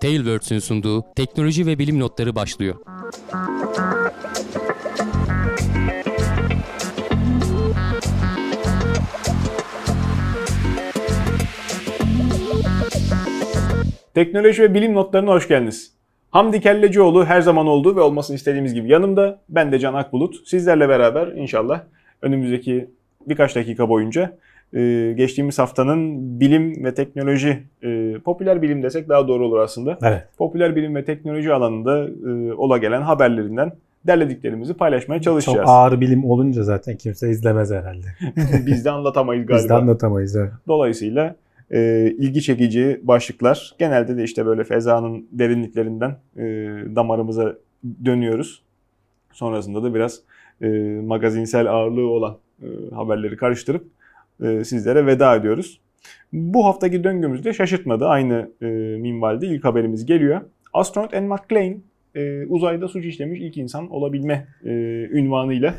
Tailwords'ün sunduğu teknoloji ve bilim notları başlıyor. Teknoloji ve bilim notlarına hoş geldiniz. Hamdi Kellecioğlu her zaman olduğu ve olmasını istediğimiz gibi yanımda. Ben de Can Akbulut. Sizlerle beraber inşallah önümüzdeki birkaç dakika boyunca e, geçtiğimiz haftanın bilim ve teknoloji, e, popüler bilim desek daha doğru olur aslında. Evet. Popüler bilim ve teknoloji alanında e, ola gelen haberlerinden derlediklerimizi paylaşmaya çalışacağız. Çok ağır bilim olunca zaten kimse izlemez herhalde. Biz de anlatamayız galiba. Biz de anlatamayız. Evet. Dolayısıyla e, ilgi çekici başlıklar. Genelde de işte böyle fezanın derinliklerinden e, damarımıza dönüyoruz. Sonrasında da biraz e, magazinsel ağırlığı olan e, haberleri karıştırıp e, sizlere veda ediyoruz. Bu haftaki döngümüzde şaşırtmadı. Aynı e, minvalde ilk haberimiz geliyor. Astronot Anne McClain e, uzayda suç işlemiş ilk insan olabilme e, ünvanıyla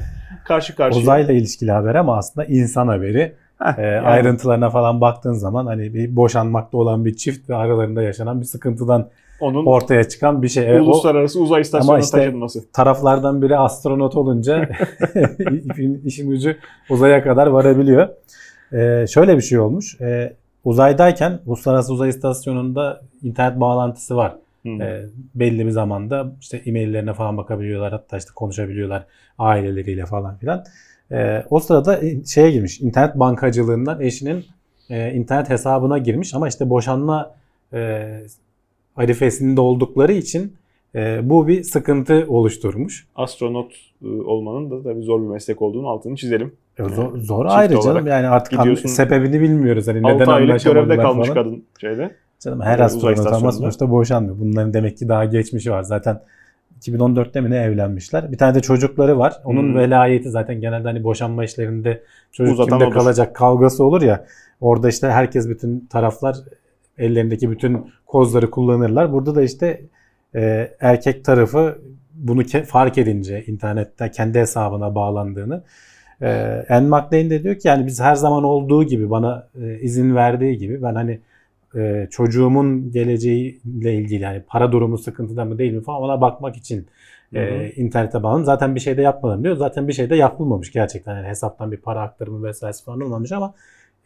karşı karşıya. Uzayla ilişkili haber ama aslında insan haberi. Heh, Ee, yani Ayrıntılarına falan baktığın zaman hani bir boşanmakta olan bir çift ve aralarında yaşanan bir sıkıntıdan onun ortaya çıkan bir şey. Evet, o uluslararası uzay istasyonuna işte- taşınması. taraflardan biri astronot olunca işin ucu uzaya kadar varabiliyor. Ee, şöyle bir şey olmuş. Ee, uzaydayken Uluslararası Uzay İstasyonu'nda internet bağlantısı var. Hı. Ee, belli bir zamanda işte e-maillerine falan bakabiliyorlar. Hatta işte konuşabiliyorlar aileleriyle falan filan. Ee, o sırada şeye girmiş. internet bankacılığından eşinin e, internet hesabına girmiş ama işte boşanma e, arifesinde oldukları için e, bu bir sıkıntı oluşturmuş. astronot e, olmanın da tabii zor bir meslek olduğunu altını çizelim. E, zor, zor Çift ayrı canım yani artık an- gidiyorsun. sebebini bilmiyoruz. Hani 6 neden aylık görevde kalmış falan. kadın şeyde. Canım her astronot ama sonuçta boşanmıyor. Bunların demek ki daha geçmişi var. Zaten 2014'te mi ne evlenmişler. Bir tane de çocukları var. Onun Hmm. velayeti zaten genelde hani boşanma işlerinde çocuk Uzatan kimde odur. kalacak kavgası olur ya. Orada işte herkes bütün taraflar ellerindeki bütün kozları kullanırlar. Burada da işte e, erkek tarafı bunu ke- fark edince internette kendi hesabına bağlandığını e, Anne McLean de diyor ki yani biz her zaman olduğu gibi bana e, izin verdiği gibi ben hani e, çocuğumun geleceğiyle ilgili yani para durumu sıkıntıda mı değil mi falan ona bakmak için Hı hı. e, internete bağlandım. Zaten bir şey de yapmadım diyor. Zaten bir şey de yapılmamış gerçekten. Yani hesaptan bir para aktarımı vesairesi falan olmamış ama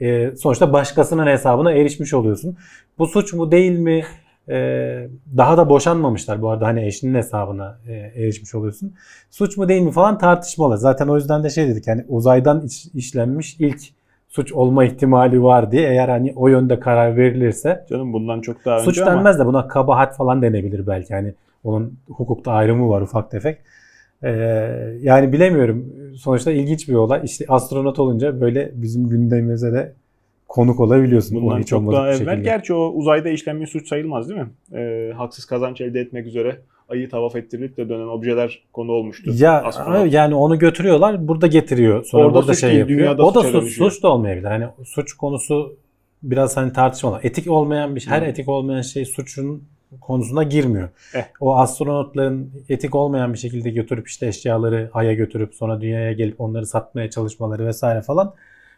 e, sonuçta başkasının hesabına erişmiş oluyorsun. Bu suç mu değil mi? E, daha da boşanmamışlar bu arada hani eşinin hesabına e, erişmiş oluyorsun. Suç mu değil mi falan tartışmalı. Zaten o yüzden de şey dedik yani uzaydan iş- işlenmiş ilk suç olma ihtimali var diye eğer hani o yönde karar verilirse Canım bundan çok daha suç önce ama denmez de buna kabahat falan denebilir belki. Hani onun hukukta ayrımı var ufak tefek. Ee, yani bilemiyorum. Sonuçta ilginç bir olay. İşte astronot olunca böyle bizim gündemimize de konuk olabiliyorsun. bundan o hiç çok daha evvel. şekilde. Gerçi o uzayda işlenmiş suç sayılmaz değil mi? E, haksız kazanç elde etmek üzere ayı tavaf ettirilip de dönen objeler konu olmuştu. Ya Astronot. yani onu götürüyorlar, burada getiriyor. Sonra Orada burada suç şey değil, yapıyor. dünyada o da suç, dönüşüyor. suç da olmayabilir. Hani suç konusu biraz hani tartışmalı. Etik olmayan bir şey, her Hı. etik olmayan şey suçun konusuna girmiyor. Eh. O astronotların etik olmayan bir şekilde götürüp işte eşyaları aya götürüp sonra dünyaya gelip onları satmaya çalışmaları vesaire falan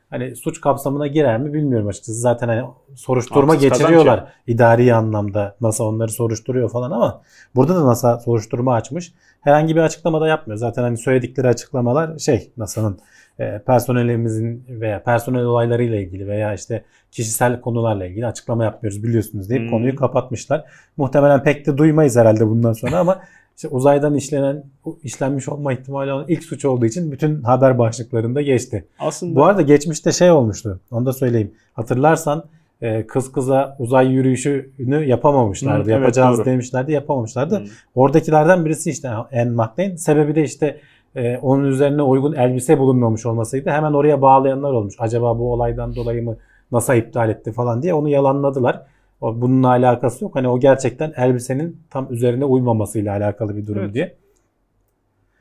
hani suç kapsamına girer mi bilmiyorum açıkçası. Zaten hani soruşturma Haksız geçiriyorlar idari anlamda. NASA onları soruşturuyor falan ama burada da NASA soruşturma açmış. Herhangi bir açıklama da yapmıyor. Zaten hani söyledikleri açıklamalar şey NASA'nın e, personelimizin veya personel olaylarıyla ilgili veya işte kişisel konularla ilgili açıklama yapmıyoruz biliyorsunuz deyip Hmm. konuyu kapatmışlar. Muhtemelen pek de duymayız herhalde bundan sonra ama işte uzaydan işlenen işlenmiş olma ihtimali olan ilk suç olduğu için bütün haber başlıklarında geçti. Aslında Bu arada geçmişte şey olmuştu. Onu da söyleyeyim. Hatırlarsan e, kız kıza uzay yürüyüşünü yapamamışlardı. Evet, Yapacağız doğru. demişlerdi, yapamamışlardı. Hı. Oradakilerden birisi işte Anne McLean. Sebebi de işte e, onun üzerine uygun elbise bulunmamış olmasıydı. Hemen oraya bağlayanlar olmuş. Acaba bu olaydan dolayı mı NASA iptal etti falan diye onu yalanladılar. O, bununla alakası yok. Hani o gerçekten elbisenin tam üzerine uymamasıyla alakalı bir durum Evet. diye.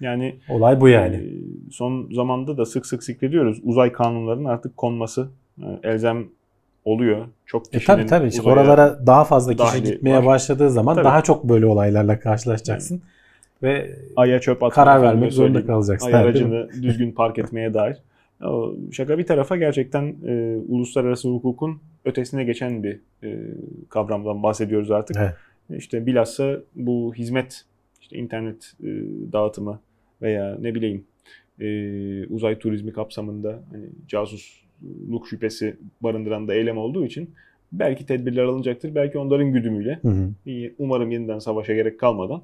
yani Olay bu yani. e, son zamanda da sık sık zikrediyoruz. Uzay kanunlarının artık konması e, elzem oluyor. Çok E kişinin tabii tabii. İşte oralara daha fazla kişi gitmeye var. başladığı zaman Tabii. daha çok böyle olaylarla karşılaşacaksın. Ve Aya çöp atma. karar vermek zorunda kalacaksın. Ay aracını düzgün park etmeye dair. Şaka bir tarafa gerçekten e, uluslararası hukukun ötesine geçen bir e, kavramdan bahsediyoruz artık. Evet. işte bilhassa bu hizmet işte internet e, dağıtımı veya ne bileyim e, uzay turizmi kapsamında hani casusluk şüphesi barındıran da eylem olduğu için belki tedbirler alınacaktır. Belki onların güdümüyle Hı hı. umarım yeniden savaşa gerek kalmadan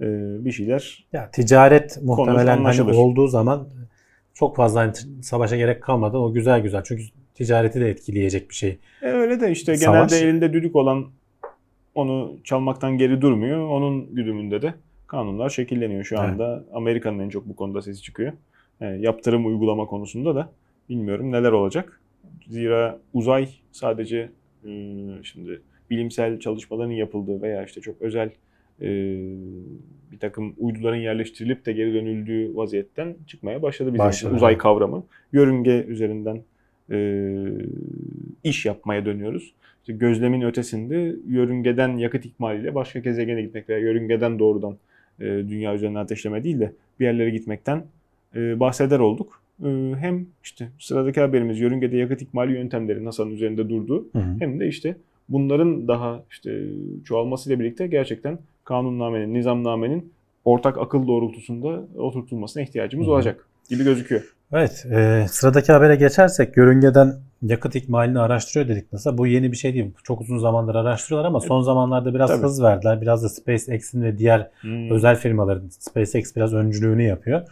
e, bir şeyler Ya ticaret muhtemelen hani olduğu zaman çok fazla hani savaşa gerek kalmadan o güzel güzel. Çünkü ticareti de etkileyecek bir şey. E öyle de işte Savaş. genelde elinde düdük olan onu çalmaktan geri durmuyor. Onun güdümünde de kanunlar şekilleniyor şu Evet. anda. Amerika'nın en çok bu konuda sesi çıkıyor. Yani yaptırım uygulama konusunda da bilmiyorum neler olacak. Zira uzay sadece e, şimdi bilimsel çalışmaların yapıldığı veya işte çok özel e, bir takım uyduların yerleştirilip de geri dönüldüğü vaziyetten çıkmaya başladı bizim Başladı, uzay kavramı. Yörünge üzerinden e, iş yapmaya dönüyoruz. İşte gözlemin ötesinde yörüngeden yakıt ikmaliyle başka gezegene gitmek veya yörüngeden doğrudan e, dünya üzerine ateşleme değil de bir yerlere gitmekten e, bahseder olduk. E, hem işte sıradaki haberimiz yörüngede yakıt ikmali yöntemleri NASA'nın üzerinde durduğu Hı hı. hem de işte bunların daha işte çoğalmasıyla birlikte gerçekten kanunnamenin, nizamnamenin ortak akıl doğrultusunda oturtulmasına ihtiyacımız Hı olacak gibi gözüküyor. Evet, e, sıradaki habere geçersek yörüngeden yakıt ikmalini araştırıyor dedik NASA. Bu yeni bir şey değil. Çok uzun zamandır araştırıyorlar ama son zamanlarda biraz Tabii. hız verdiler. Biraz da SpaceX'in ve diğer özel firmaların SpaceX biraz öncülüğünü yapıyor.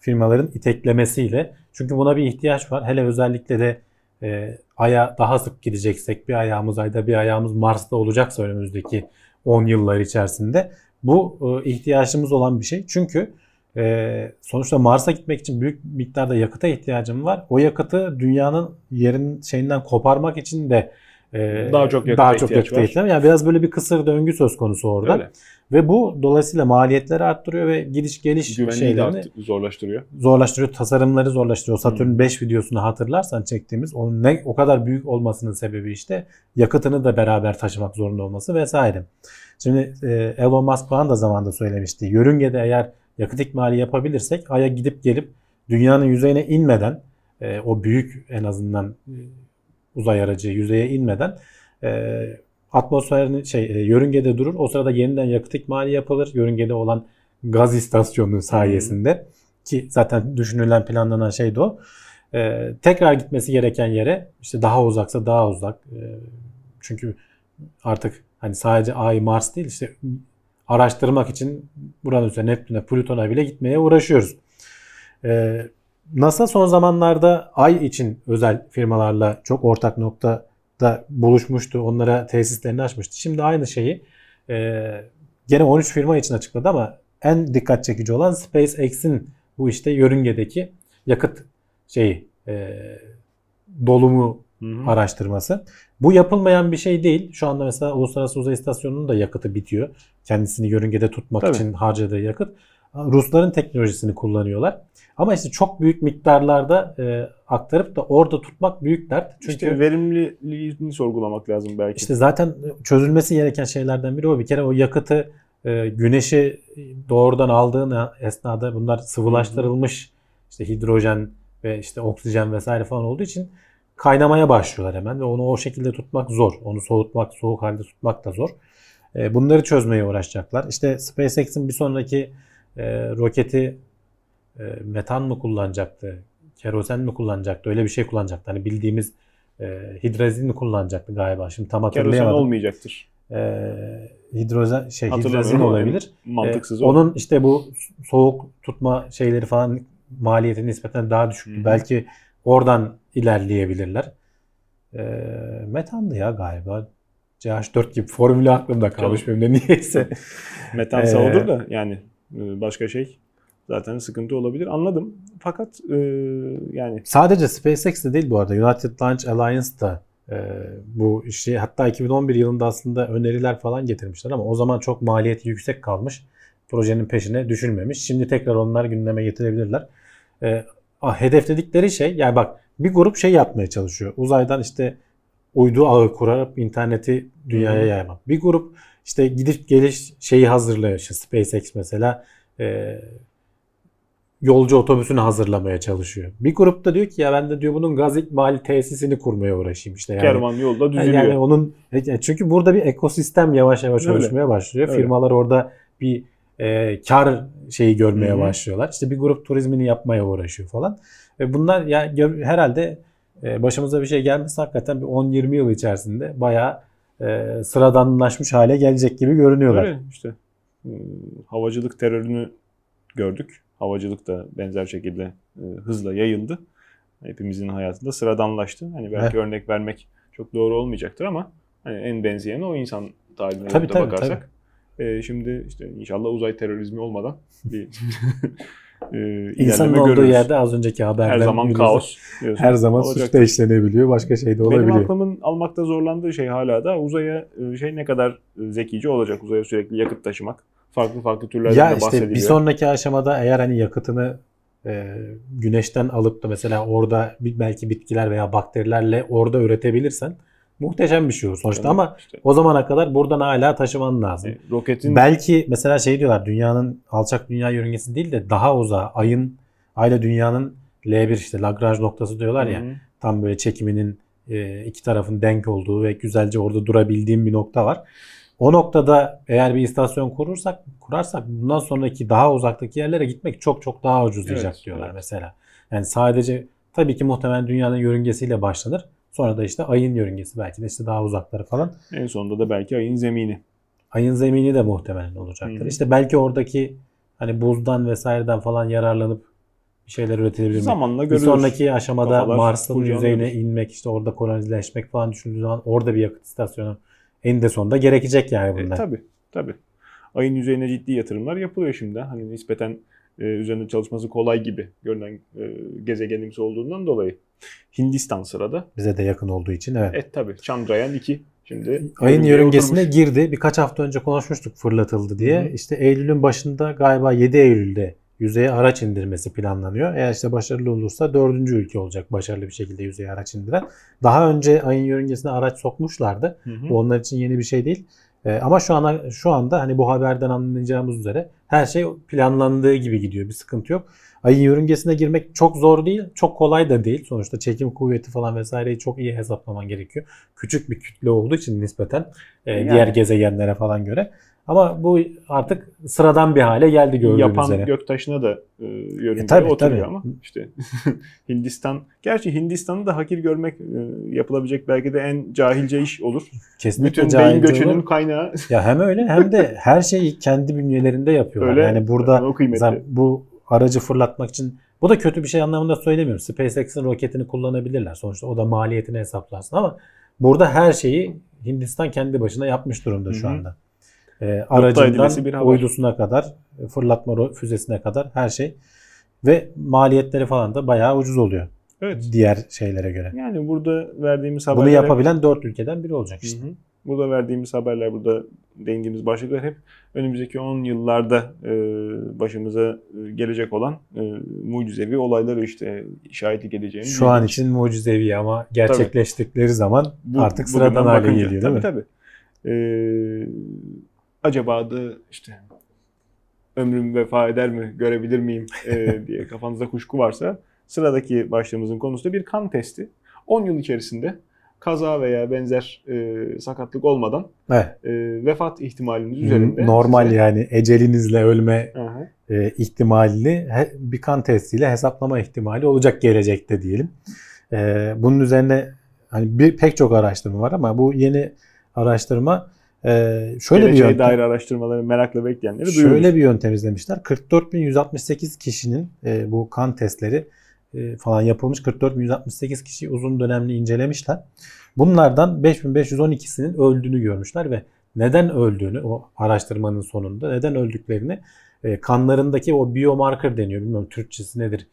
Firmaların iteklemesiyle. Çünkü buna bir ihtiyaç var. Hele özellikle de e, Ay'a daha sık gideceksek bir ayağımız Ay'da bir ayağımız Mars'ta olacaksa önümüzdeki 10 yıllar içerisinde bu e, ihtiyacımız olan bir şey. Çünkü e, sonuçta Mars'a gitmek için büyük miktarda yakıta ihtiyacım var. O yakıtı dünyanın yerin şeyinden koparmak için de e, Daha çok yakıta daha çok yakıta ihtiyaç. Yani biraz böyle bir kısır döngü söz konusu orada. Öyle. Ve bu dolayısıyla maliyetleri arttırıyor ve gidiş geliş Güvenliği de şeylerini artık zorlaştırıyor. zorlaştırıyor, tasarımları zorlaştırıyor. Saturn Hmm. 5 videosunu hatırlarsan çektiğimiz onun ne o kadar büyük olmasının sebebi işte yakıtını da beraber taşımak zorunda olması vesaire. Şimdi e, Elon Musk falan da zamanında söylemişti. Yörüngede eğer yakıt ikmali yapabilirsek Ay'a gidip gelip dünyanın yüzeyine inmeden e, o büyük en azından e, uzay aracı yüzeye inmeden e, atmosferin şey e, yörüngede durur. O sırada yeniden yakıt ikmali yapılır. Yörüngede olan gaz istasyonu sayesinde ki zaten düşünülen planlanan şey de o. E, tekrar gitmesi gereken yere işte daha uzaksa daha uzak. E, çünkü artık hani sadece Ay, Mars değil işte araştırmak için Uranüs'e, Neptün'e, Plüton'a bile gitmeye uğraşıyoruz. E, NASA son zamanlarda Ay için özel firmalarla çok ortak noktada buluşmuştu. Onlara tesislerini açmıştı. Şimdi aynı şeyi e, gene 13 firma için açıkladı ama en dikkat çekici olan SpaceX'in bu işte yörüngedeki yakıt şeyi e, dolumu Hı hı. araştırması. Bu yapılmayan bir şey değil. Şu anda mesela Uluslararası Uzay İstasyonu'nun da yakıtı bitiyor. Kendisini yörüngede tutmak Tabii. için harcadığı yakıt. Rusların teknolojisini kullanıyorlar. Ama işte çok büyük miktarlarda e, aktarıp da orada tutmak büyük dert. Çünkü İşte verimliliğini sorgulamak lazım belki. işte zaten çözülmesi gereken şeylerden biri o. Bir kere o yakıtı e, güneşi doğrudan aldığın esnada bunlar sıvılaştırılmış işte hidrojen ve işte oksijen vesaire falan olduğu için kaynamaya başlıyorlar hemen ve onu o şekilde tutmak zor. Onu soğutmak, soğuk halde tutmak da zor. E, bunları çözmeye uğraşacaklar. İşte SpaceX'in bir sonraki e, roketi e, metan mı kullanacaktı? Kerosen mi kullanacaktı? Öyle bir şey kullanacaktı. Hani bildiğimiz e, hidrozin mi kullanacaktı galiba? Şimdi tam Kerosen hatırlayamadım. olmayacaktır. E, hidrozen şey ama olabilir. Mantıksız E, onun işte bu soğuk tutma şeyleri falan maliyeti nispeten daha düşüktü. Hı hı. Belki oradan ilerleyebilirler. E, metandı ya galiba. CH4 gibi formülü aklımda kalmış benim de niyeyse. Metansa Ee, olur da yani başka şey zaten sıkıntı olabilir. Anladım. Fakat e, yani Sadece SpaceX de değil bu arada. United Launch Alliance da e, bu işi hatta 2011 yılında aslında öneriler falan getirmişler ama o zaman çok maliyeti yüksek kalmış. Projenin peşine düşülmemiş. Şimdi tekrar onlar gündeme getirebilirler. E, hedefledikleri şey yani bak bir grup şey yapmaya çalışıyor. Uzaydan işte uydu ağı kurarak interneti dünyaya yaymak. Bir grup işte gidip geliş şeyi hazırlıyor. İşte SpaceX mesela e, yolcu otobüsünü hazırlamaya çalışıyor. Bir grup da diyor ki ya ben de diyor bunun gaz ikmali tesisini kurmaya uğraşayım işte yani. Kervan yolda düzülüyor. Yani onun e, çünkü burada bir ekosistem yavaş yavaş Öyle. oluşmaya başlıyor. Öyle. Firmalar orada bir e, kar şeyi görmeye Hı hı. başlıyorlar. İşte bir grup turizmini yapmaya uğraşıyor falan. Ve bunlar ya gör- herhalde e, başımıza bir şey gelmesi hakikaten bir 10-20 yıl içerisinde bayağı e, sıradanlaşmış hale gelecek gibi görünüyorlar. Öyle işte. Ee, Havacılık terörünü gördük. Havacılık da benzer şekilde e, hızla yayıldı. Hepimizin hayatında sıradanlaştı. Hani belki örnek vermek çok doğru olmayacaktır ama hani en benzeyeni o insan tarihine Tabii, tabii, bakarsak. e, şimdi işte inşallah uzay terörizmi olmadan bir e, İnsanın olduğu görürüz. yerde az önceki haberden her zaman biliyoruz. kaos. diyorsun. Her zaman Olacaktır. suç da işlenebiliyor. Başka şey de Benim olabiliyor. aklımın almakta zorlandığı şey hala da uzaya e, şey ne kadar e, zekice olacak uzaya sürekli yakıt taşımak. Farklı farklı türlerden Ya işte bahsediliyor. bir sonraki aşamada eğer hani yakıtını e, güneşten alıp da mesela orada belki bitkiler veya bakterilerle orada üretebilirsen muhteşem bir şey olur sonuçta Yani ama işte, o zamana kadar buradan hala taşıman lazım. e, roketin Belki mesela şey diyorlar dünyanın alçak dünya yörüngesi değil de daha uzağa ayın ayla dünyanın L1 işte Lagrange noktası diyorlar ya Hı hı. tam böyle çekiminin e, iki tarafın denk olduğu ve güzelce orada durabildiğim bir nokta var. O noktada eğer bir istasyon kurursak, kurarsak bundan sonraki daha uzaktaki yerlere gitmek çok çok daha ucuzlayacak Evet, diyorlar evet. mesela. Yani sadece tabii ki muhtemelen dünyanın yörüngesiyle başlanır. Sonra da işte ayın yörüngesi belki de işte daha uzakları falan. En sonunda da belki ayın zemini. Ayın zemini de muhtemelen olacaktır. Hı. İşte belki oradaki hani buzdan vesaireden falan yararlanıp bir şeyler üretilebilir? Zamanla Bir görürüz. sonraki aşamada Kafalar Mars'ın yüzeyine inmek, işte orada kolonileşmek falan düşündüğü zaman orada bir yakıt istasyonu eninde sonunda gerekecek yani E, bunlar. tabii, tabii. Ayın yüzeyine ciddi yatırımlar yapılıyor şimdi. Hani nispeten e, üzerinde çalışması kolay gibi görünen e, gezegenimiz olduğundan dolayı. Hindistan sırada. Bize de yakın olduğu için evet. Evet tabii. Chandrayaan 2. Şimdi Ayın yörüngesine oturmuş. girdi. Birkaç hafta önce konuşmuştuk fırlatıldı diye. Hı. İşte Eylül'ün başında galiba 7 Eylül'de yüzeye araç indirmesi planlanıyor. Eğer işte başarılı olursa dördüncü ülke olacak başarılı bir şekilde yüzeye araç indiren. Daha önce ayın yörüngesine araç sokmuşlardı. Hı hı. Bu onlar için yeni bir şey değil. Ee, ama şu ana şu anda hani bu haberden anlayacağımız üzere her şey planlandığı gibi gidiyor. Bir sıkıntı yok. Ayın yörüngesine girmek çok zor değil, çok kolay da değil. Sonuçta çekim kuvveti falan vesaireyi çok iyi hesaplaman gerekiyor. Küçük bir kütle olduğu için nispeten e, Yani. diğer gezegenlere falan göre. Ama bu artık sıradan bir hale geldi gördüğünüz Yapan üzere. göktaşına da e, yörüngeye E, tabii, oturuyor tabii. ama işte Hindistan gerçi Hindistan'ı da hakir görmek e, yapılabilecek belki de en cahilce iş olur. Kesinlikle Bütün beyin göçünün olur. kaynağı Ya hem öyle hem de her şeyi kendi bünyelerinde yapıyorlar. öyle. yani burada. Mesela bu aracı fırlatmak için bu da kötü bir şey anlamında söylemiyorum. SpaceX'in roketini kullanabilirler. Sonuçta o da maliyetini hesaplarsın ama burada her şeyi Hindistan kendi başına yapmış durumda şu Hı hı. anda. Bir aracından haber. uydusuna kadar, fırlatma ro- füzesine kadar her şey ve maliyetleri falan da bayağı ucuz oluyor Evet. diğer şeylere göre. Yani burada verdiğimiz haberler Bunu yapabilen dört ülkeden biri olacak işte. Hı hı. Burada verdiğimiz haberler, burada değindiğimiz başlıklar hep önümüzdeki 10 yıllarda e, başımıza e, gelecek olan e, mucizevi olayları işte şahitlik edeceğimiz. Şu an için mucizevi ama gerçekleştikleri zaman Bu- artık sıradan hale bakınca. geliyor değil tabii, mi? Tabii Ee, acaba da işte ömrüm vefa eder mi, görebilir miyim e, diye kafanızda kuşku varsa sıradaki başlığımızın konusu da bir kan testi. 10 yıl içerisinde kaza veya benzer e, sakatlık olmadan Evet. e, vefat ihtimaliniz üzerinde. Normal size- yani ecelinizle ölme Aha. e, ihtimalini he- bir kan testiyle hesaplama ihtimali olacak gelecekte diyelim. E, bunun üzerine hani bir pek çok araştırma var ama bu yeni araştırma e, şöyle bir yöntem, dair araştırmaları merakla bekleyenleri duyururuz. şöyle bir yöntem izlemişler. 44.168 kişinin e, bu kan testleri e, falan yapılmış. 44.168 kişiyi uzun dönemli incelemişler. Bunlardan 5512'sinin öldüğünü görmüşler ve neden öldüğünü o araştırmanın sonunda neden öldüklerini e, kanlarındaki o biomarker deniyor. Bilmiyorum Türkçesi nedir?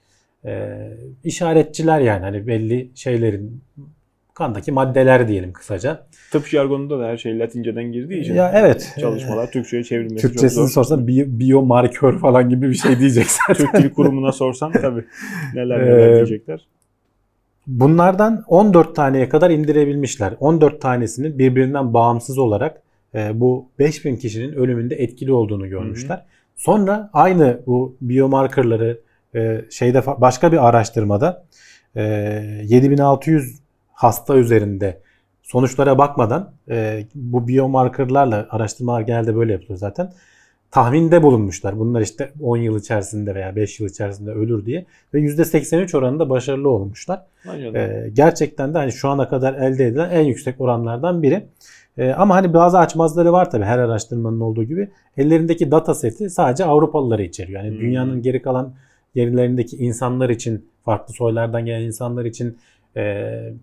E, işaretçiler yani hani belli şeylerin kandaki maddeler diyelim kısaca. Tıp jargonunda da her şey Latinceden girdiği için Ya evet. çalışmalar Türkçe'ye çevrilmesi Türkçesini çok zor. sorsan bi- biomarkör falan gibi bir şey diyecek zaten. Türk Dil Kurumu'na sorsan tabii neler neler Ee, diyecekler. Bunlardan 14 taneye kadar indirebilmişler. 14 tanesinin birbirinden bağımsız olarak e, bu 5000 kişinin ölümünde etkili olduğunu görmüşler. Sonra aynı bu biomarkerları e, şeyde başka bir araştırmada e, 7600 hasta üzerinde sonuçlara bakmadan e, bu biomarkerlarla araştırmalar genelde böyle yapılıyor zaten. Tahminde bulunmuşlar. Bunlar işte 10 yıl içerisinde veya 5 yıl içerisinde ölür diye ve %83 oranında başarılı olmuşlar. Ee, gerçekten de hani şu ana kadar elde edilen en yüksek oranlardan biri. Ee, ama hani bazı açmazları var tabii her araştırmanın olduğu gibi. Ellerindeki data seti sadece Avrupalıları içeriyor. Yani Hmm. dünyanın geri kalan yerlerindeki insanlar için, farklı soylardan gelen insanlar için e,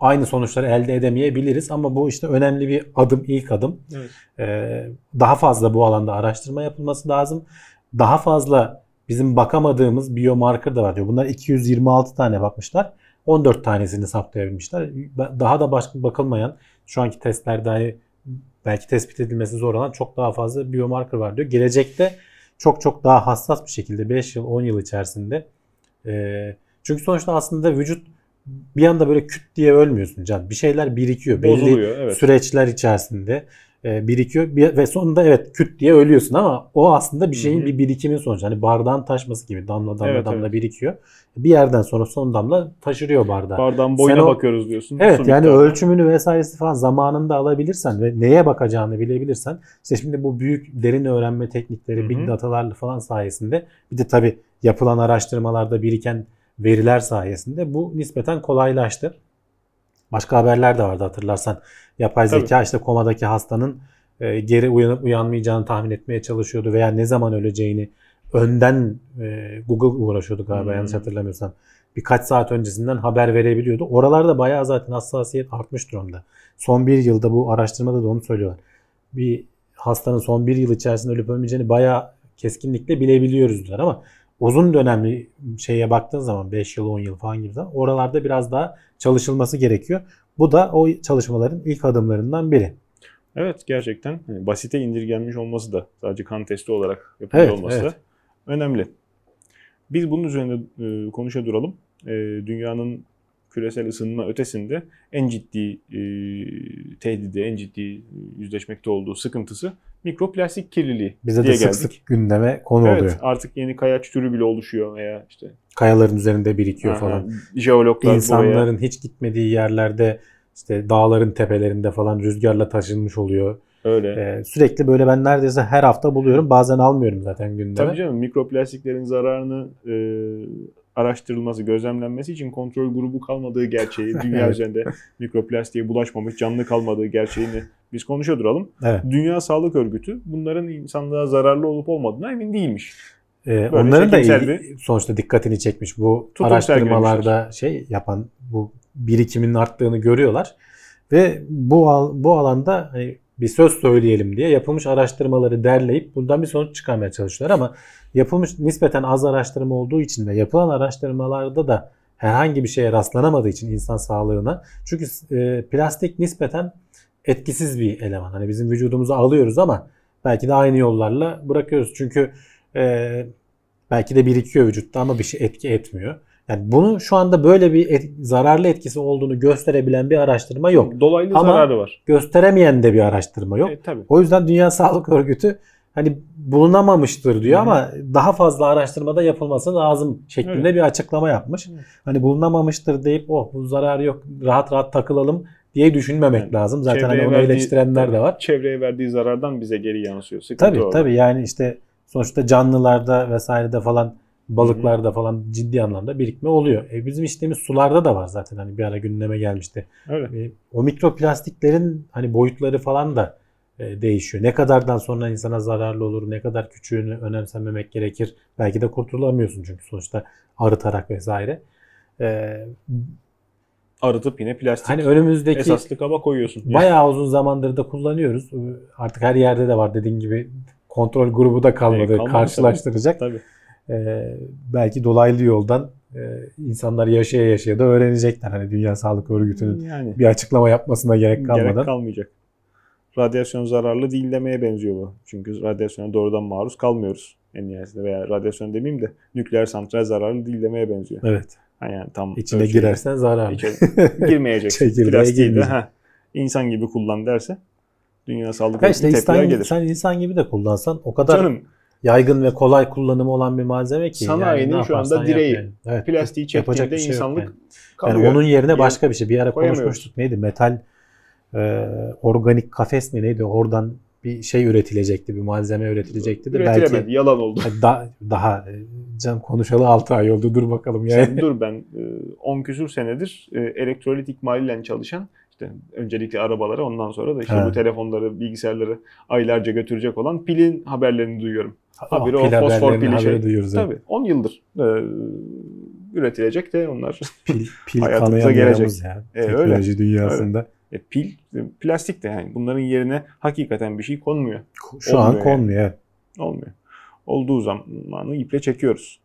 aynı sonuçları elde edemeyebiliriz. Ama bu işte önemli bir adım, ilk adım. Evet. Ee, daha fazla bu alanda araştırma yapılması lazım. Daha fazla bizim bakamadığımız biomarker da var diyor. Bunlar 226 tane bakmışlar. 14 tanesini saptayabilmişler. Daha da başka bakılmayan şu anki testlerde hani belki tespit edilmesi zor olan çok daha fazla biomarker var diyor. Gelecekte çok çok daha hassas bir şekilde 5 yıl 10 yıl içerisinde e, çünkü sonuçta aslında vücut bir anda böyle küt diye ölmüyorsun can. Bir şeyler birikiyor. Belli Bozuluyor evet. süreçler içerisinde e, birikiyor Bir- ve sonunda evet küt diye ölüyorsun ama o aslında bir şeyin Hı hı. bir birikimin sonucu. Hani bardağın taşması gibi damla damla Evet, damla evet. birikiyor. Bir yerden sonra son damla taşırıyor bardağı. Bardağın boyuna Sen o- bakıyoruz diyorsun. Evet yani miktarına. ölçümünü vesairesi falan zamanında alabilirsen ve neye bakacağını bilebilirsen işte şimdi bu büyük derin öğrenme teknikleri, Hı hı. big datalarla falan sayesinde bir de tabii yapılan araştırmalarda biriken veriler sayesinde bu nispeten kolaylaştı. Başka haberler de vardı hatırlarsan. Yapay Tabii. zeka işte komadaki hastanın e, geri uyanıp uyanmayacağını tahmin etmeye çalışıyordu veya ne zaman öleceğini önden e, Google uğraşıyordu galiba Hmm. yanlış hatırlamıyorsam. Birkaç saat öncesinden haber verebiliyordu. Oralarda bayağı zaten hassasiyet artmış durumda. Son bir yılda bu araştırmada da onu söylüyorlar. Bir hastanın son bir yıl içerisinde ölüp ölmeyeceğini bayağı keskinlikle bilebiliyoruz diyorlar ama uzun dönemli şeye baktığın zaman 5 yıl 10 yıl falan gibi zaman oralarda biraz daha çalışılması gerekiyor. Bu da o çalışmaların ilk adımlarından biri. Evet gerçekten hani basite indirgenmiş olması da sadece kan testi olarak yapılıyor Evet, olması evet. da önemli. Biz bunun üzerine e, konuşa duralım. E, dünyanın küresel ısınma ötesinde en ciddi e, tehdidi, en ciddi yüzleşmekte olduğu sıkıntısı mikroplastik kirliliği Bize diye de sık geldik. sık gündeme konu evet, oluyor. artık yeni kayaç türü bile oluşuyor veya işte Kayaların üzerinde birikiyor aha, falan. jeologlar buraya İnsanların hiç gitmediği yerlerde işte dağların tepelerinde falan rüzgarla taşınmış oluyor. öyle. Ee, sürekli böyle ben neredeyse her hafta buluyorum. Bazen almıyorum zaten gündeme. Tabii canım mikroplastiklerin zararını e, araştırılması, gözlemlenmesi için kontrol grubu kalmadığı gerçeği, dünya üzerinde mikroplastiğe bulaşmamış canlı kalmadığı gerçeğini biz konuşa duralım. Evet. Dünya Sağlık Örgütü bunların insanlığa zararlı olup olmadığına emin değilmiş. Ee, Böyle onların da ilgi- sonuçta dikkatini çekmiş. Bu Tutum araştırmalarda şey yapan bu birikimin arttığını görüyorlar ve bu al- bu alanda hani bir söz söyleyelim diye yapılmış araştırmaları derleyip bundan bir sonuç çıkarmaya çalışıyorlar ama yapılmış nispeten az araştırma olduğu için ve yapılan araştırmalarda da herhangi bir şeye rastlanamadığı için insan sağlığına çünkü e, plastik nispeten etkisiz bir eleman. Hani bizim vücudumuza alıyoruz ama belki de aynı yollarla bırakıyoruz. Çünkü e, belki de birikiyor vücutta ama bir şey etki etmiyor. Yani bunu şu anda böyle bir et- zararlı etkisi olduğunu gösterebilen bir araştırma yok. Dolaylı Ama- zararı var. Gösteremeyen de bir araştırma yok. E, tabii. O yüzden Dünya Sağlık Örgütü hani bulunamamıştır diyor Hı hı. ama daha fazla araştırmada yapılması lazım şeklinde Evet. bir açıklama yapmış. Evet. Hani bulunamamıştır deyip oh bu zararı yok rahat rahat takılalım diye düşünmemek Yani lazım. Zaten hani onu verdiği- eleştirenler de var. Çevreye verdiği zarardan bize geri yansıyor. Sıkıntı Tabii orada. tabii yani işte sonuçta canlılarda vesairede falan balıklarda falan ciddi anlamda birikme oluyor. E bizim içtiğimiz sularda da var zaten hani bir ara gündeme gelmişti. Öyle. E, o mikroplastiklerin hani boyutları falan da e, değişiyor. Ne kadardan sonra insana zararlı olur, ne kadar küçüğünü önemsememek gerekir. Belki de kurtulamıyorsun çünkü sonuçta arıtarak vesaire. E, Arıtıp yine plastik hani önümüzdeki esaslı kaba koyuyorsun. bayağı uzun zamandır da kullanıyoruz. Artık her yerde de var dediğin gibi kontrol grubu da kalmadı, E, kalmadı karşılaştıracak. Tabii. E, belki dolaylı yoldan e, insanlar yaşaya yaşaya da öğrenecekler. Hani Dünya Sağlık Örgütü'nün Yani bir açıklama yapmasına gerek kalmadan. gerek kalmayacak. Radyasyon zararlı değil demeye benziyor bu. Çünkü radyasyona doğrudan maruz kalmıyoruz en nihayetinde veya radyasyon demeyeyim de nükleer santral zararlı değil demeye benziyor. Evet. Yani tam İçine ölçeği- girersen zarar. İçe- girmeyecek. Çekirdeğe girmeyecek. ha, insan gibi kullan derse Dünya Sağlık Örgütü işte tepkiler insan, gelir. sen insan gibi de kullansan o kadar Canım yaygın ve kolay kullanımı olan bir malzeme ki. Sanayinin yani şu anda direği. yani. Evet. Plastiği Yapacak çektiğinde şey insanlık yani. kalıyor. Yani onun yerine Yer- başka bir şey. Bir ara konuşmuştuk. Neydi? Metal e, organik kafes mi neydi? Oradan bir şey üretilecekti. Bir malzeme üretilecekti de belki Yalan oldu. da, daha e, can konuşalı 6 ay oldu. Dur bakalım yani. Sen dur ben e, 10 küsür senedir e, elektrolit ikmaliyle çalışan işte öncelikle arabalara ondan sonra da işte Ha. bu telefonları, bilgisayarları aylarca götürecek olan pilin haberlerini duyuyorum. Haberi o Pil fosfor haberlerini pili haberi şey. duyuyoruz. evet. Tabii 10 yıldır e, üretilecek de onlar. Pil, pil Hayatımıza gelecek. ya. E, öyle. Teknoloji dünyasında. E, pil, e, plastik de yani bunların yerine hakikaten bir şey konmuyor. Şu an Olmuyor yani. konmuyor. evet. Olmuyor. Olduğu zamanı iple çekiyoruz.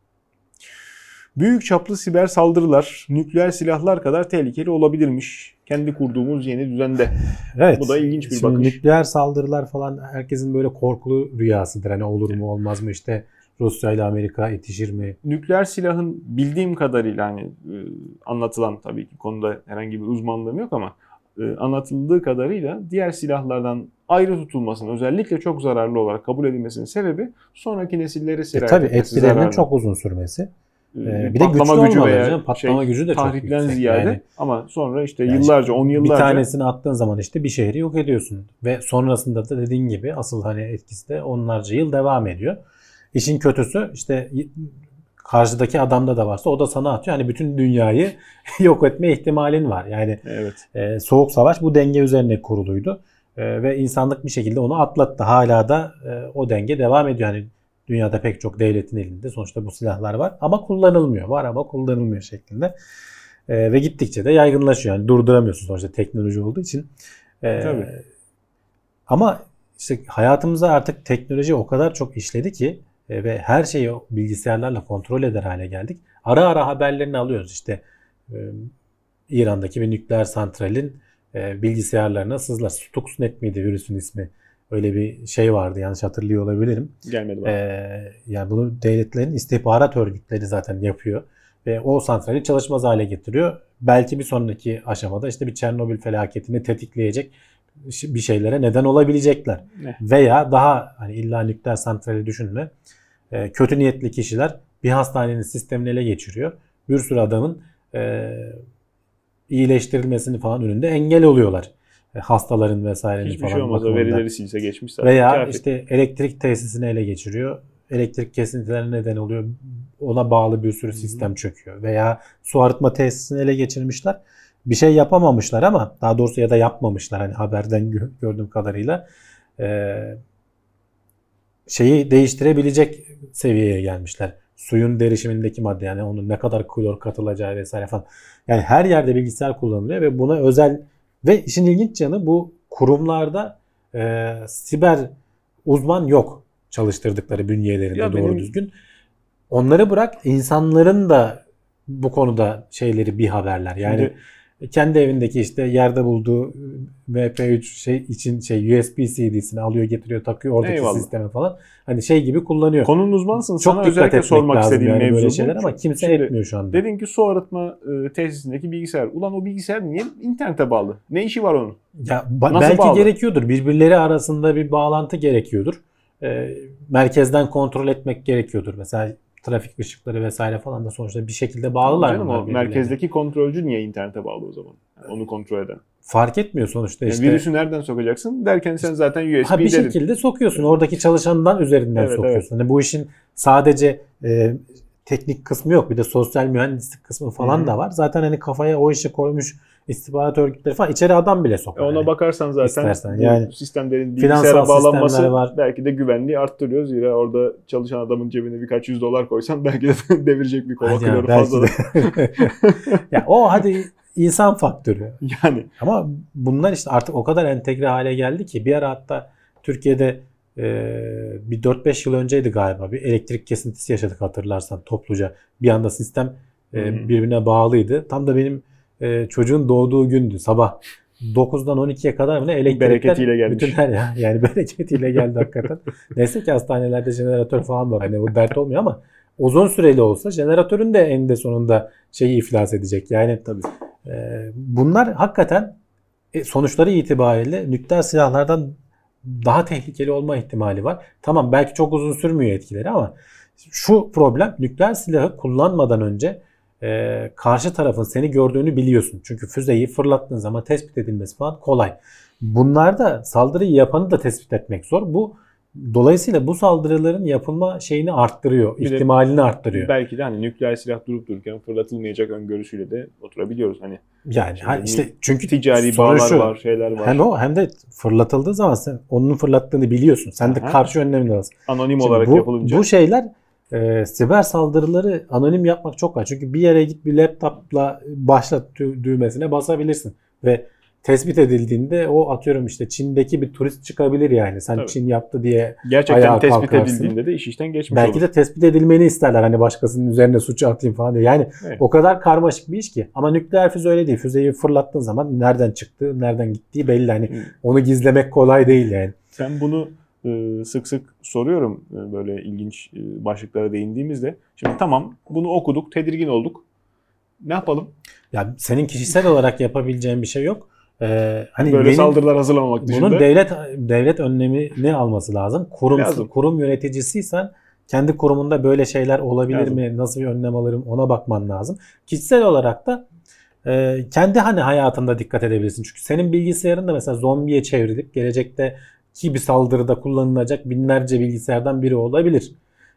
Büyük çaplı siber saldırılar nükleer silahlar kadar tehlikeli olabilirmiş. Kendi kurduğumuz yeni düzende. Evet. Bu da ilginç bir Şimdi bakış. Nükleer saldırılar falan herkesin böyle korkulu rüyasıdır. Hani olur mu olmaz mı işte Rusya ile Amerika itişir mi? Nükleer silahın bildiğim kadarıyla hani e, anlatılan tabii ki konuda herhangi bir uzmanlığım yok ama e, anlatıldığı kadarıyla diğer silahlardan ayrı tutulmasının özellikle çok zararlı olarak kabul edilmesinin sebebi sonraki nesillere E sirayet tabii etmesi etkilerinin zararlı. çok uzun sürmesi. E, Ee, bir de patlama gücü veya canım. Patlama şey, gücü de çok tahripten yüksek. ziyade Yani ama sonra işte Yani yıllarca, on yıllarca bir tanesini attığın zaman işte bir şehri yok ediyorsun. Ve sonrasında da dediğin gibi asıl hani etkisi de onlarca yıl devam ediyor. İşin kötüsü işte karşıdaki adamda da varsa o da sana atıyor. Hani bütün dünyayı yok etme ihtimalin var. Yani evet. e, soğuk savaş bu denge üzerine kuruluydu. E, ve insanlık bir şekilde onu atlattı. Hala da e, o denge devam ediyor. Yani dünyada pek çok devletin elinde sonuçta bu silahlar var ama kullanılmıyor. Var ama kullanılmıyor şeklinde. E, ve gittikçe de yaygınlaşıyor. Yani durduramıyorsun sonuçta teknoloji olduğu için. E, Tabii. Ama işte hayatımıza artık teknoloji o kadar çok işledi ki e, ve her şeyi bilgisayarlarla kontrol eder hale geldik. Ara ara haberlerini alıyoruz. İşte e, İran'daki bir nükleer santralin e, bilgisayarlarına sızlar. Stuxnet miydi virüsün ismi? Öyle bir şey vardı yanlış hatırlıyor olabilirim. Gelmedi bana. Ee, yani bunu devletlerin istihbarat örgütleri zaten yapıyor. Ve o santrali çalışmaz hale getiriyor. Belki bir sonraki aşamada işte bir Çernobil felaketini tetikleyecek bir şeylere neden olabilecekler. Ne? Veya daha hani illa nükleer santrali düşünme. e, kötü niyetli kişiler bir hastanenin sistemini ele geçiriyor. Bir sürü adamın e, iyileştirilmesini falan önünde engel oluyorlar. E, hastaların vesairenin Hiçbir falan şey olmaz. O bakımından. verileri silse geçmiş zaten. Veya Kafi. işte elektrik tesisini ele geçiriyor. Elektrik kesintilerine neden oluyor. Ona bağlı bir sürü sistem çöküyor. Veya su arıtma tesisini ele geçirmişler. Bir şey yapamamışlar ama daha doğrusu ya da yapmamışlar hani haberden gö- gördüğüm kadarıyla. Ee, şeyi değiştirebilecek seviyeye gelmişler. Suyun derişimindeki madde yani onun ne kadar klor katılacağı vesaire falan. Yani her yerde bilgisayar kullanılıyor ve buna özel ve işin ilginç yanı bu kurumlarda e, siber uzman yok çalıştırdıkları bünyelerinde Ya doğru benim- düzgün. Onları bırak insanların da bu konuda şeyleri bir haberler. Yani kendi evindeki işte yerde bulduğu MP3 şey için şey USB CD'sini alıyor getiriyor takıyor oradaki Eyvallah. sisteme falan. Hani şey gibi kullanıyor. Konunun uzmanısın. Çok Sana özellikle sormak istediğim yani mevzu böyle şeyler ama kimse şimdi etmiyor şu anda. Dedin ki su arıtma e, tesisindeki bilgisayar. Ulan o bilgisayar niye internete bağlı? Ne işi var onun? Ya ba- Nasıl belki bağlı? gerekiyordur. Birbirleri arasında bir bağlantı gerekiyordur. Ee, merkezden kontrol etmek gerekiyordur. Mesela trafik ışıkları vesaire falan da sonuçta bir şekilde bağlılar. Canım o merkezdeki kontrolcü niye internete bağlı o zaman? Yani onu kontrol eden. Fark etmiyor sonuçta Yani işte. virüsü nereden sokacaksın derken sen zaten USB ha bir dedin. şekilde sokuyorsun. Oradaki çalışandan üzerinden Evet, sokuyorsun. Hani bu işin sadece e, teknik kısmı yok. Bir de sosyal mühendislik kısmı falan Hı hı. da var. Zaten hani kafaya o işi koymuş istihbarat örgütleri falan içeri adam bile E sokuyor. ona yani. bakarsan zaten İstersen bu yani sistemlerin bilgisayara bağlanması var. belki de güvenliği arttırıyor. Zira orada çalışan adamın cebine birkaç yüz dolar koysan belki de devirecek bir kova Hadi ya, kloru belki fazla. de. ya o hadi insan faktörü. Yani Ama bunlar işte artık o kadar entegre hale geldi ki bir ara hatta Türkiye'de e, bir 4-5 yıl önceydi galiba bir elektrik kesintisi yaşadık hatırlarsan topluca. Bir anda sistem e, birbirine bağlıydı. Tam da benim e, çocuğun doğduğu gündü sabah. 9'dan 12'ye kadar mı ne elektrikler Bereketiyle gelmiş. bütün her ya yani bereketiyle geldi hakikaten. Neyse ki hastanelerde jeneratör falan var. Hani o dert olmuyor ama uzun süreli olsa jeneratörün de eninde sonunda şeyi iflas edecek. Yani Tabii. e, bunlar hakikaten e, sonuçları itibariyle nükleer silahlardan daha tehlikeli olma ihtimali var. Tamam belki çok uzun sürmüyor etkileri ama şu problem nükleer silahı kullanmadan önce e, karşı tarafın seni gördüğünü biliyorsun. Çünkü füzeyi fırlattığın zaman tespit edilmesi falan kolay. Bunlarda saldırıyı yapanı da tespit etmek zor. Bu dolayısıyla bu saldırıların yapılma şeyini arttırıyor, Bir de ihtimalini arttırıyor. Belki de hani nükleer silah durup dururken fırlatılmayacak öngörüsüyle de oturabiliyoruz. Hani Yani ha, işte çünkü ticari bağlar şu, var, şeyler var. Hem o hem de fırlatıldığı zaman sen onun fırlattığını biliyorsun. Sen de Aha. karşı önlemini alırsın. Anonim Şimdi olarak bu, yapılınca. bu şeyler e, siber saldırıları anonim yapmak çok kolay. Çünkü bir yere git bir laptopla başlat dü- düğmesine basabilirsin. Ve tespit edildiğinde o atıyorum işte Çin'deki bir turist çıkabilir yani. Sen Tabii. Çin yaptı diye Gerçekten tespit kalkarsın. edildiğinde de iş işten geçmiş belki olur. de tespit edilmeni isterler. Hani başkasının üzerine suçu atayım falan diye. Yani Evet. o kadar karmaşık bir iş ki. Ama nükleer füze öyle değil. Füzeyi fırlattığın zaman nereden çıktı, nereden gittiği belli. Hani onu gizlemek kolay değil yani. Ben bunu sık sık soruyorum e, böyle ilginç e, başlıklara değindiğimizde. Şimdi tamam bunu okuduk, tedirgin olduk. Ne yapalım? Ya senin kişisel olarak yapabileceğin bir şey yok. Ee, hani Böyle benim saldırılar hazırlamamak dışında. bunun devlet devlet önlemini alması lazım. Kurum Lazım. kurum yöneticisiysen kendi kurumunda böyle şeyler olabilir Lazım. mi? Nasıl bir önlem alırım? Ona bakman lazım. Kişisel olarak da e, kendi hani hayatında dikkat edebilirsin. Çünkü senin bilgisayarın da mesela zombiye çevrilip gelecekte ki bir saldırıda kullanılacak binlerce bilgisayardan biri olabilir.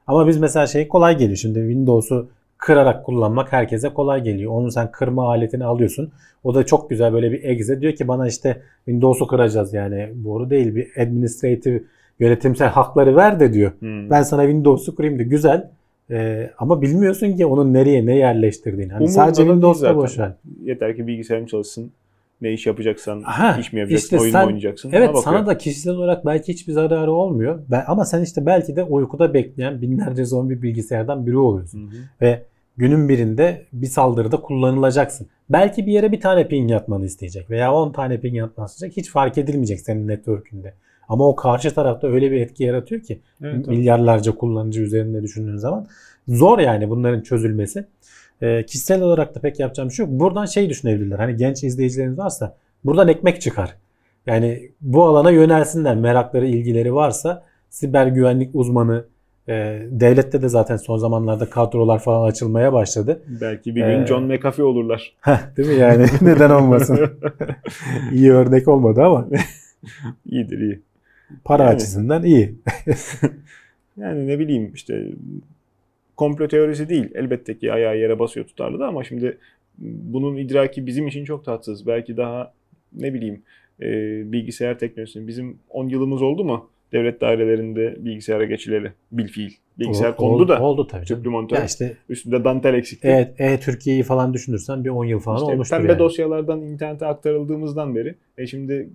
Ama biz mesela şey kolay geliyor. Şimdi Windows'u kırarak kullanmak herkese kolay geliyor. Onu sen kırma aletini alıyorsun. O da çok güzel böyle bir exe diyor ki bana işte Windows'u kıracağız yani. Doğru değil bir administrative yönetimsel hakları ver de diyor. Hmm. Ben sana Windows'u kurayım da güzel. Ee, ama bilmiyorsun ki onun nereye ne yerleştirdiğini. Hani Umurumda sadece Windows'ta boş ver. Yeter ki bilgisayarın çalışsın. Ne iş yapacaksan, Ha, iş mi yapacaksın, işte oyun sen- mu oynayacaksın. Evet sana da kişisel olarak belki hiçbir zararı olmuyor. Ben, ama sen işte belki de uykuda bekleyen binlerce zombi bilgisayardan biri oluyorsun. Hı hı. Ve günün birinde bir saldırıda kullanılacaksın. Belki bir yere bir tane ping yatmanı isteyecek veya 10 tane ping yatmanı isteyecek. Hiç fark edilmeyecek senin network'ünde. Ama o karşı tarafta öyle bir etki yaratıyor ki Evet, milyarlarca kullanıcı üzerinde düşündüğün zaman zor yani bunların çözülmesi. Ee, kişisel olarak da pek yapacağım bir şey yok. Buradan şey düşünebilirler. Hani genç izleyicileriniz varsa buradan ekmek çıkar. Yani bu alana yönelsinler. Merakları, ilgileri varsa siber güvenlik uzmanı e, devlette de zaten son zamanlarda kadrolar falan açılmaya başladı. Belki bir gün Ee, John McAfee olurlar. Heh, değil mi yani? Neden olmasın? iyi örnek olmadı ama İyidir iyi. para Yani. açısından iyi. Yani ne bileyim işte komplo teorisi değil. Elbette ki ayağı yere basıyor tutarlı da ama şimdi bunun idraki bizim için çok tatsız. Belki daha ne bileyim e, bilgisayar teknolojisinin bizim 10 yılımız oldu mu? Devlet dairelerinde bilgisayara geçileli bilfiil. Bilgisayar O- kondu oldu, da Oldu tabii. tüplü monitör. Ya işte Üstünde dantel eksikti. evet, e-Türkiye'yi falan düşünürsen bir 10 yıl falan İşte olmuştur pembe yani. dosyalardan internete aktarıldığımızdan beri e şimdi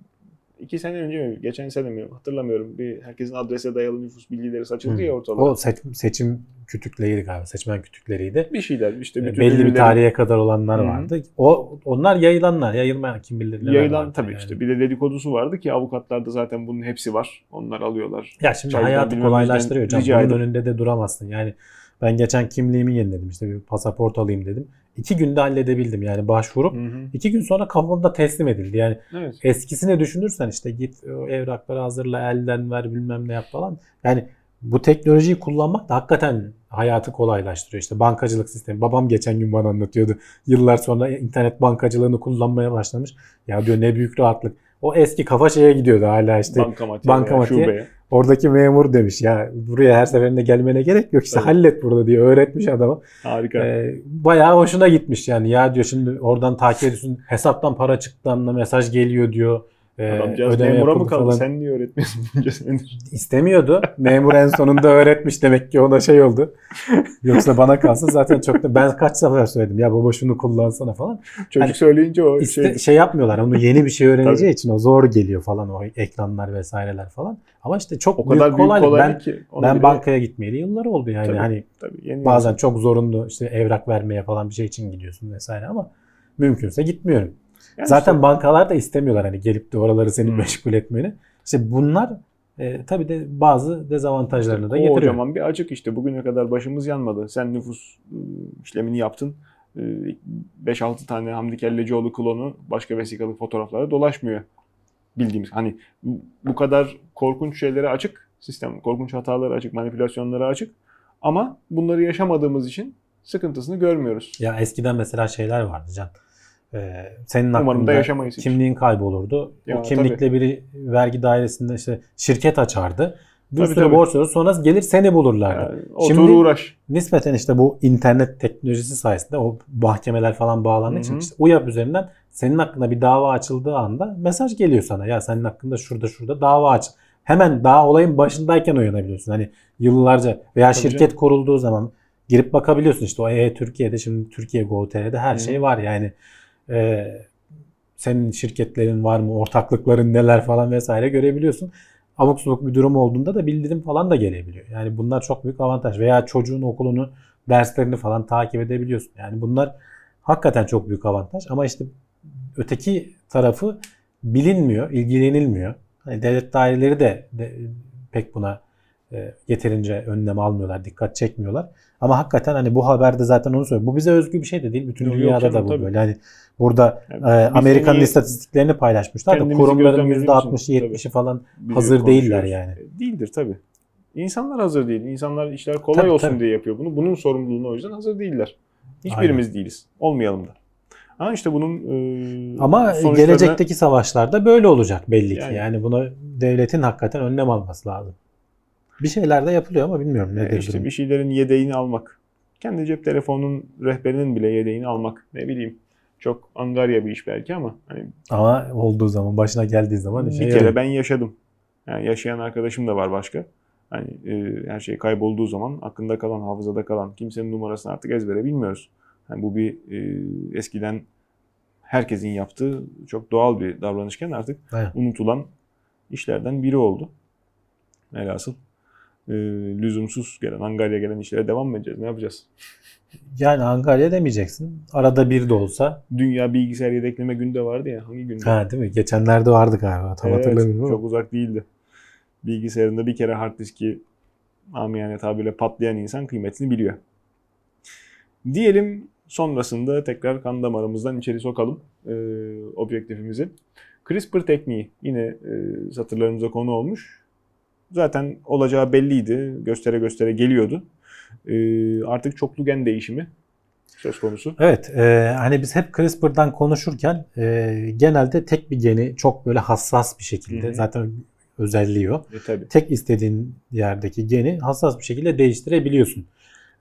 iki sene önce mi geçen sene mi hatırlamıyorum bir herkesin adrese dayalı nüfus bilgileri saçıldı Hı. ya ortalığa. O seçim, seçim kütükleriydi galiba. Seçmen kütükleriydi. bir şeyler işte bütün Belli bir tarihe kadar olanlar Hı. vardı. O onlar yayılanlar. Yayılmayan kim bilir neler yayılan vardı tabii yani. işte bir de dedikodusu vardı ki avukatlarda zaten bunun hepsi var. Onlar alıyorlar. Ya şimdi Çaydan hayatı kolaylaştırıyor. Can. Bunun edin. önünde de duramazsın. Yani ben geçen kimliğimi yeniledim. işte bir pasaport alayım dedim. İki günde halledebildim yani başvurup. Hı hı. iki gün sonra kapımda teslim edildi. Yani Evet. eskisini düşünürsen işte git evrakları hazırla elden ver bilmem ne yap falan. Yani bu teknolojiyi kullanmak da hakikaten hayatı kolaylaştırıyor. İşte bankacılık sistemi. Babam geçen gün bana anlatıyordu. Yıllar sonra internet bankacılığını kullanmaya başlamış. Ya diyor ne büyük rahatlık. O eski kafa şeye gidiyordu hala işte. Bankamatiğe, bankamatiğe. Oradaki memur demiş ya buraya her seferinde gelmene gerek yok işte Evet. hallet burada diye öğretmiş adama. Harika. Ee, bayağı hoşuna gitmiş yani ya diyor şimdi oradan takip ediyorsun hesaptan para çıktığında mesaj geliyor diyor. Ee, Adamcağız memura mı kaldı? falan. Sen niye öğretmiyorsun bunca senedir? İstemiyordu. Memur en sonunda öğretmiş demek ki ona şey oldu. Yoksa bana kalsa zaten çok da ben kaç sefer söyledim ya baba şunu kullansana falan. Çocuk Hani söyleyince o İste, şey şey yapmıyorlar. Onu yeni bir şey öğreneceği için o zor geliyor falan o ekranlar vesaireler falan. Ama işte çok o kadar büyük kolaylık Ben, ki. ben bile- bankaya gitmeyeli yıllar oldu yani. Tabii. Hani Tabii, yeni bazen çok zorunlu işte evrak vermeye falan bir şey için gidiyorsun vesaire ama mümkünse gitmiyorum. Yani Zaten işte- bankalar da istemiyorlar hani gelip de oraları seni Hmm. meşgul etmeni. İşte bunlar e, tabii de bazı dezavantajlarını da o getiriyor. Kocaman bir açık işte. Bugüne kadar başımız yanmadı. Sen nüfus ıı, işlemini yaptın. 5-6 tane Hamdi Kellecioğlu klonu başka vesikalık fotoğraflara dolaşmıyor. bildiğimiz. Hani bu- bu kadar korkunç şeylere açık sistem, korkunç hatalara açık, manipülasyonlara açık. Ama bunları yaşamadığımız için sıkıntısını görmüyoruz. Ya eskiden mesela şeyler vardı Can. Ee, senin Umarım da hakkında yaşamayız hiç. kimliğin kaybolurdu. Ya, o kimlikle biri vergi dairesinde işte şirket açardı. Bir Tabii, sürü tabii. borç verir. Sonra gelir seni bulurlardı. Yani otur Şimdi- uğraş. Nispeten işte bu internet teknolojisi sayesinde o mahkemeler falan bağlandığı Hı için işte UYAP üzerinden senin hakkında bir dava açıldığı anda mesaj geliyor sana. Ya senin hakkında şurada şurada dava aç. Hemen daha olayın başındayken uyanabiliyorsun. Hani yıllarca veya Tabii şirket canım. kurulduğu zaman girip bakabiliyorsun işte o e Türkiye'de şimdi Türkiye Go.tr'de her Hı. şey var yani. Ee, senin şirketlerin var mı, ortaklıkların neler falan vesaire görebiliyorsun. Abuk subuk bir durum olduğunda da bildirim falan da gelebiliyor. Yani bunlar çok büyük avantaj. Veya çocuğun okulunu, derslerini falan takip edebiliyorsun. Yani bunlar hakikaten çok büyük avantaj. Ama işte öteki tarafı bilinmiyor, ilgilenilmiyor. Hani devlet daireleri de, de pek buna e, yeterince önlem almıyorlar, dikkat çekmiyorlar. Ama hakikaten hani bu haberde zaten onu söylüyor. Bu bize özgü bir şey de değil. Bütün Yok, dünyada da bu tabii. böyle. Yani burada Yani e, Amerika'nın istatistiklerini paylaşmışlar da kurumların gözlemlediğimiz için, %60'ı 70'i falan Biliyor, hazır değiller yani. E, Değildir tabii. İnsanlar hazır değil. İnsanlar işler kolay Tabii, olsun tabii. diye yapıyor bunu. Bunun sorumluluğuna o yüzden hazır değiller. Hiçbirimiz değiliz. Olmayalım da. Ama işte bunun e, Ama sonuçlarını- gelecekteki savaşlarda böyle olacak belli ki. Yani. Yani, buna devletin hakikaten önlem alması lazım. Bir şeyler de yapılıyor ama bilmiyorum e, nedir işte bir şeylerin yedeğini almak. Kendi cep telefonunun rehberinin bile yedeğini almak. Ne bileyim. Çok angarya bir iş belki ama hani Ama olduğu zaman, başına geldiği zaman bir kere yarıyor. ben yaşadım. Yani yaşayan arkadaşım da var başka. Hani e, her şey kaybolduğu zaman aklında kalan, hafızada kalan kimsenin numarasını artık ezbere bilmiyoruz. Yani bu bir e, eskiden herkesin yaptığı çok doğal bir davranışken artık Evet. unutulan işlerden biri oldu. Velhasıl e, lüzumsuz gelen, angarya gelen işlere devam mı edeceğiz? Ne yapacağız? Yani Ankara'ya demeyeceksin. Arada bir de olsa. Dünya bilgisayar yedekleme günü de vardı ya. Hangi günde? Ha değil mi? Geçenlerde vardı galiba. Tam Evet, hatırlamıyorum. Çok uzak değildi. Bilgisayarında bir kere hard diski amiyane tabirle patlayan insan kıymetini biliyor. Diyelim sonrasında tekrar kan damarımızdan içeri sokalım e, objektifimizi. CRISPR tekniği yine e, satırlarımıza konu olmuş. Zaten olacağı belliydi. Göstere göstere geliyordu. E, artık çoklu gen değişimi söz konusu. Evet, e, hani biz hep CRISPR'dan konuşurken e, genelde tek bir geni çok böyle hassas bir şekilde Hı hı. zaten özelliği o. E, tabii. tek istediğin yerdeki geni hassas bir şekilde değiştirebiliyorsun.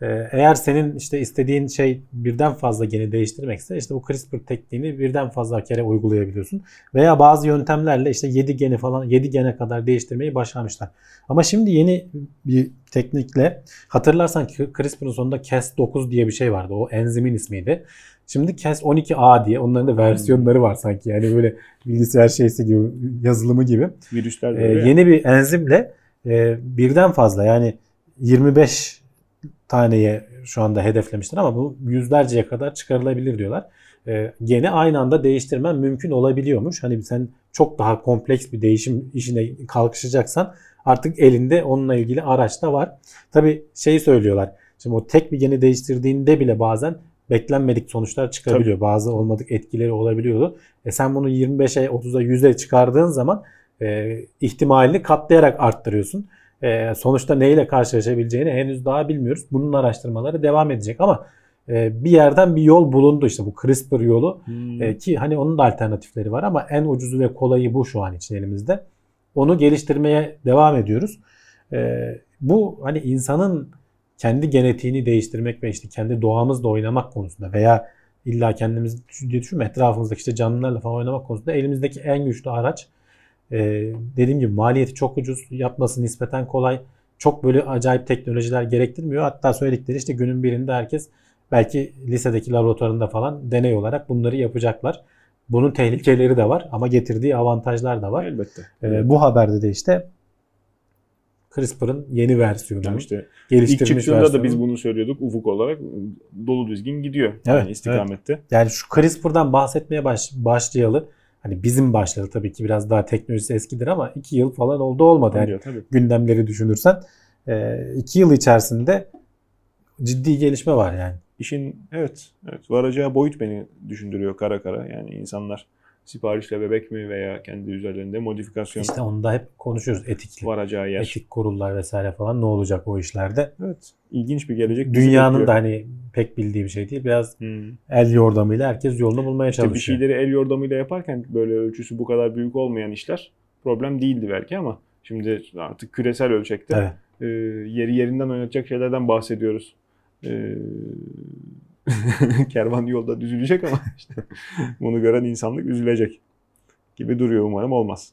Ee, Eğer senin işte istediğin şey birden fazla geni değiştirmekse işte bu CRISPR tekniğini birden fazla kere uygulayabiliyorsun. Veya bazı yöntemlerle işte 7 geni falan 7 gene kadar değiştirmeyi başarmışlar. Ama şimdi yeni bir teknikle hatırlarsan CRISPR'ın sonunda Cas9 diye bir şey vardı. O enzimin ismiydi. Şimdi Cas12a diye onların da versiyonları var sanki. Yani böyle bilgisayar şeysi gibi yazılımı gibi. Virüsler Ee, yeni bir enzimle e, birden fazla yani 25 taneye şu anda hedeflemişler ama bu yüzlerceye kadar çıkarılabilir diyorlar. E, geni aynı anda değiştirmen mümkün olabiliyormuş. Hani sen çok daha kompleks bir değişim işine kalkışacaksan artık elinde onunla ilgili araç da var. Tabi şeyi söylüyorlar. Şimdi o tek bir geni değiştirdiğinde bile bazen beklenmedik sonuçlar çıkabiliyor. Bazı olmadık etkileri olabiliyordu. E sen bunu 25'e, 30'a, 100'e çıkardığın zaman e, ihtimalini katlayarak arttırıyorsun. E, sonuçta neyle karşılaşabileceğini henüz daha bilmiyoruz. Bunun araştırmaları devam edecek ama e, bir yerden bir yol bulundu işte bu CRISPR yolu Hmm. E, ki hani onun da alternatifleri var ama en ucuzu ve kolayı bu şu an için elimizde. Onu geliştirmeye devam ediyoruz. E, bu hani insanın kendi genetiğini değiştirmek ve işte kendi doğamızla oynamak konusunda veya illa kendimiz diye düşünme etrafımızdaki işte canlılarla falan oynamak konusunda elimizdeki en güçlü araç. E, dediğim gibi maliyeti çok ucuz, yapması nispeten kolay. Çok böyle acayip teknolojiler gerektirmiyor. Hatta söyledikleri işte günün birinde herkes belki lisedeki laboratuvarında falan deney olarak bunları yapacaklar. Bunun tehlikeleri de var ama getirdiği avantajlar da var. Elbette. E, bu haberde de işte CRISPR'ın yeni versiyonu, Yani işte İlk geliştirilmiş çıktığında da versiyonu. biz bunu söylüyorduk ufuk olarak dolu dizgin gidiyor Evet, yani istikamette. Yani şu CRISPR'dan bahsetmeye baş, başlayalı hani bizim başladı tabii ki biraz daha teknolojisi eskidir ama 2 yıl falan oldu olmadı. Yani Tabii, tabii. gündemleri düşünürsen 2 yıl içerisinde ciddi gelişme var yani. İşin evet, evet varacağı boyut beni düşündürüyor kara kara. Yani insanlar siparişle bebek mi veya kendi üzerlerinde modifikasyon İşte onu da hep konuşuyoruz etikli. varacağı yer. Etik kurullar vesaire falan ne olacak o işlerde. Evet. İlginç bir gelecek. Dünyanın da hani pek bildiği bir şey değil. Biraz Hmm. el yordamıyla herkes yolunu bulmaya İşte çalışıyor. bir şeyleri el yordamıyla yaparken böyle ölçüsü bu kadar büyük olmayan işler problem değildi belki ama şimdi artık küresel ölçekte Evet. e, yeri yerinden oynatacak şeylerden bahsediyoruz. E, kervan yolda düzülecek ama işte bunu gören insanlık üzülecek gibi duruyor umarım olmaz.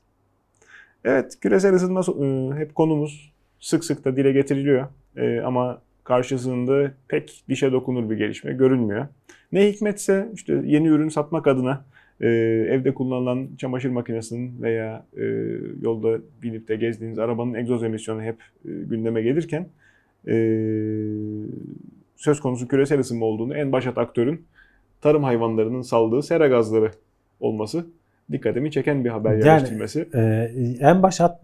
Evet küresel ısınma e, hep konumuz sık sık da dile getiriliyor E, ama karşısında pek dişe dokunur bir gelişme görünmüyor. Ne hikmetse işte yeni ürün satmak adına e, evde kullanılan çamaşır makinesinin veya e, yolda binip de gezdiğiniz arabanın egzoz emisyonu hep e, gündeme gelirken e, söz konusu küresel ısınma olduğunu en başat aktörün tarım hayvanlarının saldığı sera gazları olması dikkatimi çeken bir haber Yani- yerleştirmesi. Ee, en baş hat-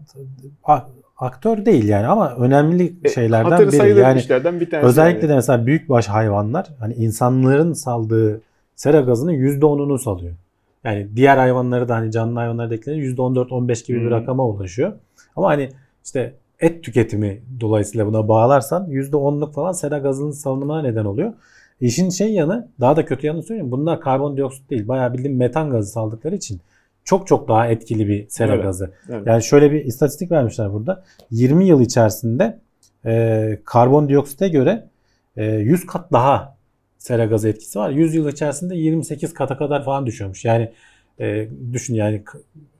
a- aktör değil yani ama önemli E, şeylerden Hatırı biri. Yani işlerden bir tanesi. özellikle yani. de mesela büyükbaş hayvanlar hani insanların saldığı sera gazının %10'unu salıyor. Yani diğer hayvanları da hani canlı hayvanları da ekleyince %14-15 gibi bir Hmm. rakama ulaşıyor. Ama hani işte et tüketimi dolayısıyla buna bağlarsan %10'luk falan sera gazının salınımına neden oluyor. İşin şey yanı daha da kötü yanı söyleyeyim. Bunlar karbondioksit değil. Bayağı bildiğin metan gazı saldıkları için çok çok daha etkili bir sera Evet. gazı. Evet. Yani şöyle bir istatistik vermişler burada. 20 yıl içerisinde e, karbondioksite göre e, 100 kat daha sera gazı etkisi var. 100 yıl içerisinde 28 kata kadar falan düşüyormuş. Yani e, düşün yani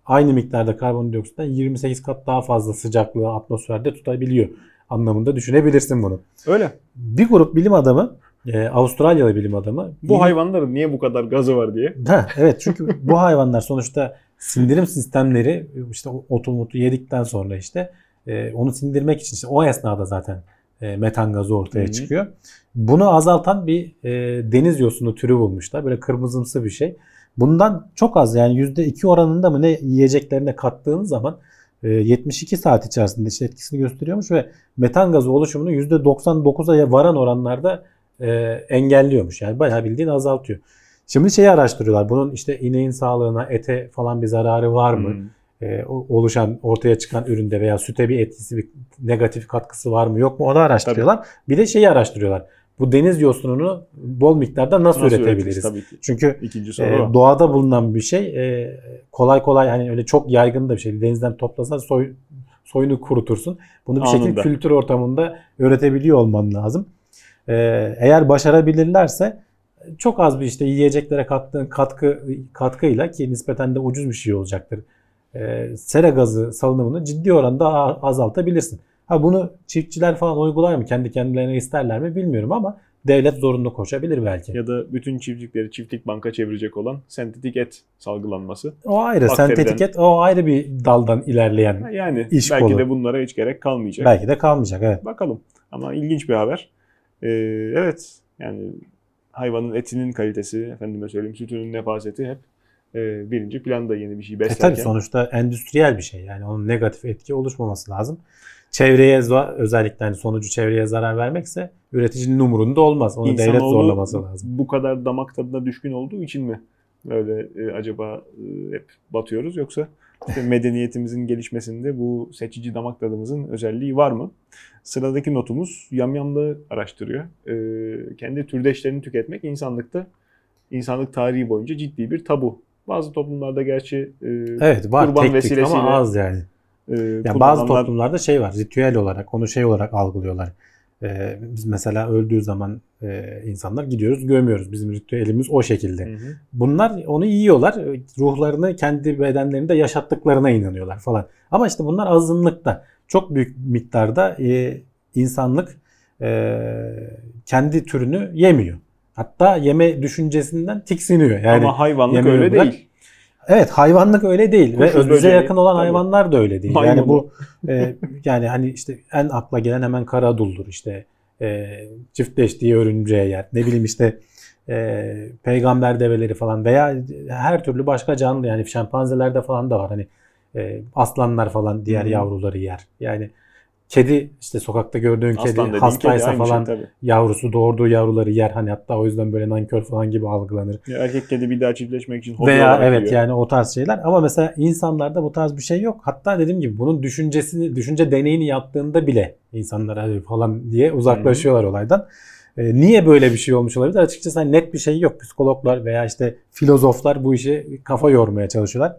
aynı miktarda karbondioksitten 28 kat daha fazla sıcaklığı atmosferde tutabiliyor anlamında düşünebilirsin bunu. Öyle. Bir grup bilim adamı, e, Avustralyalı bilim adamı. Bu yeni- hayvanların niye bu kadar gazı var diye. Ha, evet çünkü bu hayvanlar sonuçta sindirim sistemleri işte otu mutu yedikten sonra işte e, onu sindirmek için işte o esnada zaten e, metan gazı ortaya Hı hı. çıkıyor. Bunu azaltan bir e, deniz yosunu türü bulmuşlar. Böyle kırmızımsı bir şey. Bundan çok az yani %2 oranında mı ne yiyeceklerine kattığın zaman e, 72 saat içerisinde işte etkisini gösteriyormuş ve metan gazı oluşumunu %99'a varan oranlarda e, engelliyormuş. Yani bayağı bildiğin azaltıyor. Şimdi şeyi araştırıyorlar. Bunun işte ineğin sağlığına, ete falan bir zararı var mı? Hmm. O- oluşan, ortaya çıkan üründe veya süte bir etkisi, bir negatif katkısı var mı yok mu onu araştırıyorlar. Bir de şeyi araştırıyorlar. Bu deniz yosununu bol miktarda nasıl, Nasıl üretebiliriz? Tabii ki. Çünkü İkinci soru e, doğada bulunan bir şey e, kolay kolay hani öyle çok yaygın da bir şey. Denizden toplasan soy, soyunu kurutursun. Bunu bir şekilde Anında. kültür ortamında üretebiliyor olman lazım. E, eğer başarabilirlerse çok az bir işte yiyeceklere kattığın katkı katkıyla ki nispeten de ucuz bir şey olacaktır. E, sera gazı salınımını ciddi oranda azaltabilirsin. Ha bunu çiftçiler falan uygular mı? Kendi kendilerine isterler mi bilmiyorum ama devlet zorunlu koşabilir belki. Ya da bütün çiftlikleri çiftlik banka çevirecek olan sentetik et salgılanması. O ayrı. Bakteriden- Sentetik et o ayrı bir daldan ilerleyen. Yani İş belki kolu. de bunlara hiç gerek kalmayacak. Belki de kalmayacak evet. Bakalım. Ama ilginç bir haber. Ee, evet yani hayvanın etinin kalitesi, efendime söyleyeyim sütünün nefaseti hep e, birinci planda yeni bir şey E beslerken. tabii sonuçta endüstriyel bir şey. Yani onun negatif etki oluşmaması lazım. Çevreye özellikle hani sonucu çevreye zarar vermekse üreticinin umurunda olmaz. Onu devlet İnsanoğlu zorlaması lazım. Bu kadar damak tadına düşkün olduğu için mi böyle e, acaba e, hep batıyoruz yoksa işte medeniyetimizin gelişmesinde bu seçici damak tadımızın özelliği var mı? Sıradaki notumuz yamyamlığı araştırıyor. E, kendi türdeşlerini tüketmek insanlıkta insanlık tarihi boyunca ciddi bir tabu. Bazı toplumlarda gerçi e, Evet var kurban tek vesilesiyle ama az yani. E, Yani bazı toplumlarda şey var ritüel olarak onu şey olarak algılıyorlar. Ee, biz mesela öldüğü zaman e, insanlar gidiyoruz gömüyoruz. Bizim ritüelimiz o şekilde. Hı hı. Bunlar onu yiyorlar. Ruhlarını kendi bedenlerinde yaşattıklarına inanıyorlar falan. Ama işte bunlar azınlıkta. Çok büyük miktarda e, insanlık e, kendi türünü yemiyor. Hatta yeme düşüncesinden tiksiniyor. Yani Ama hayvanlık öyle bırak- değil. Evet hayvanlık öyle değil ve Kuşu, bize böceği, yakın olan hayvanlar da öyle değil. Yani Maymunu. bu e, yani hani işte en akla gelen hemen karaduldur işte e, çiftleştiği örümceğe yer. Ne bileyim işte e, peygamber develeri falan veya her türlü başka canlı yani şempanzelerde falan da var hani e, aslanlar falan diğer hı. yavruları yer. Yani kedi işte sokakta gördüğün kedi Aslan hastaysa kedi aynı falan şey tabii. yavrusu doğurduğu yavruları yer hani hatta o yüzden böyle nankör falan gibi algılanır. Ya erkek kedi bir daha çiftleşmek için Veya evet yiyor. yani o tarz şeyler ama mesela insanlarda bu tarz bir şey yok. Hatta dediğim gibi bunun düşüncesini, düşünce deneyini yaptığında bile insanlar "Hadi falan diye uzaklaşıyorlar olaydan. Ee, niye böyle bir şey olmuş olabilir? Açıkçası hani net bir şey yok. Psikologlar veya işte filozoflar bu işe kafa yormaya çalışıyorlar.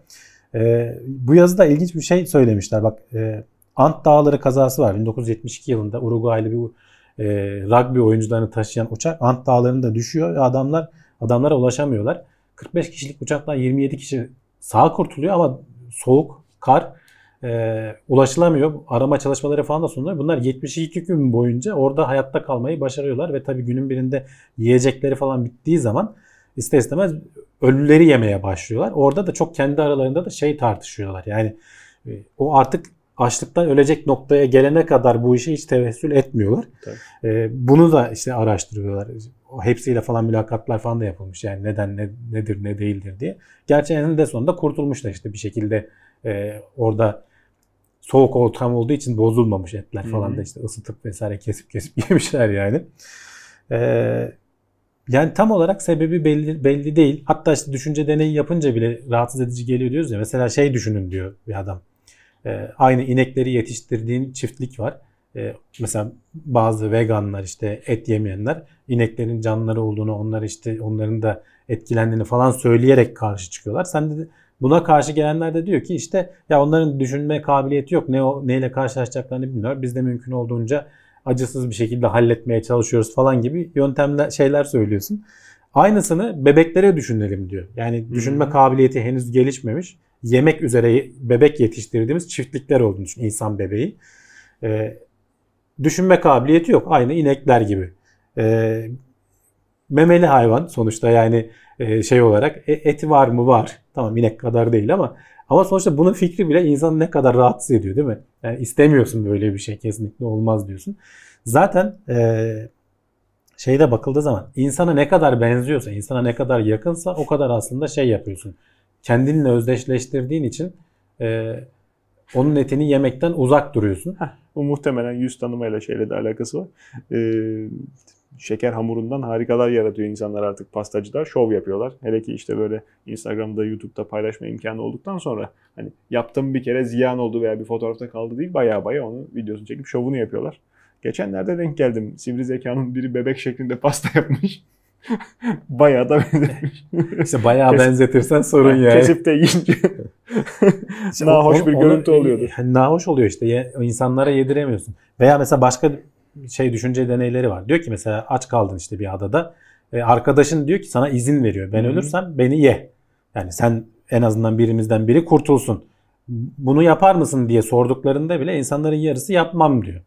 Ee, bu yazıda ilginç bir şey söylemişler. Bak e, Ant Dağları kazası var. 1972 yılında Uruguaylı bir e, rugby oyuncularını taşıyan uçak Ant Dağları'nda düşüyor ve adamlar adamlara ulaşamıyorlar. 45 kişilik uçaktan 27 kişi sağ kurtuluyor ama soğuk, kar e, ulaşılamıyor. Arama çalışmaları falan da sonunda bunlar 72 gün boyunca orada hayatta kalmayı başarıyorlar ve tabii günün birinde yiyecekleri falan bittiği zaman ister istemez ölüleri yemeye başlıyorlar. Orada da çok kendi aralarında da şey tartışıyorlar. Yani e, o artık açlıktan ölecek noktaya gelene kadar bu işe hiç tevessül etmiyorlar. Tabii. E, bunu da işte araştırıyorlar. O hepsiyle falan mülakatlar falan da yapılmış. Yani neden ne, nedir ne değildir diye. Gerçi eninde sonunda kurtulmuşlar işte bir şekilde e, orada soğuk ortam olduğu için bozulmamış etler falan Hı hı. da işte ısıtıp vesaire kesip kesip yemişler yani. Ee, yani tam olarak sebebi belli, belli değil. Hatta işte düşünce deneyi yapınca bile rahatsız edici geliyor diyoruz ya. Mesela şey düşünün diyor bir adam. Ee, aynı inekleri yetiştirdiğin çiftlik var. Ee, mesela bazı veganlar işte et yemeyenler ineklerin canlıları olduğunu, onlar işte onların da etkilendiğini falan söyleyerek karşı çıkıyorlar. Sen de buna karşı gelenler de diyor ki işte ya onların düşünme kabiliyeti yok. Ne o neyle karşılaşacaklarını bilmiyor. Biz de mümkün olduğunca acısız bir şekilde halletmeye çalışıyoruz falan gibi yöntemler şeyler söylüyorsun. Aynısını bebeklere düşünelim diyor. Yani düşünme Hı. kabiliyeti henüz gelişmemiş. Yemek üzere bebek yetiştirdiğimiz çiftlikler olduğunu düşün. insan bebeği. Ee, düşünme kabiliyeti yok. Aynı inekler gibi. Ee, memeli hayvan sonuçta yani e, şey olarak E, eti var mı var. Tamam inek kadar değil ama ama sonuçta bunun fikri bile insanı ne kadar rahatsız ediyor değil mi? Yani istemiyorsun böyle bir şey kesinlikle olmaz diyorsun. Zaten e, şeyde bakıldığı zaman insana ne kadar benziyorsa, insana ne kadar yakınsa o kadar aslında şey yapıyorsun. Kendinle özdeşleştirdiğin için e, onun etini yemekten uzak duruyorsun. Bu muhtemelen yüz tanımayla şeyle de alakası var. Ee, şeker hamurundan harikalar yaratıyor insanlar artık pastacılar. Şov yapıyorlar. Hele ki işte böyle Instagram'da, YouTube'da paylaşma imkanı olduktan sonra hani yaptığım bir kere ziyan oldu veya bir fotoğrafta kaldı değil. Baya baya onu videosunu çekip şovunu yapıyorlar. Geçenlerde denk geldim. Sivri zekanın biri bebek şeklinde pasta yapmış. Bayağı da benzemiş. İşte bayağı Kes- benzetirsen sorun yani. Kesip de yiyince İşte nahoş onu- bir onu- görüntü oluyordu. Yani nahoş oluyor işte. Ye- insanlara yediremiyorsun. Veya mesela başka şey düşünce deneyleri var. Diyor ki mesela aç kaldın işte bir adada. E, arkadaşın diyor ki sana izin veriyor. Ben ölürsem beni ye. Yani sen en azından birimizden biri kurtulsun. Bunu yapar mısın diye sorduklarında bile insanların yarısı yapmam diyor.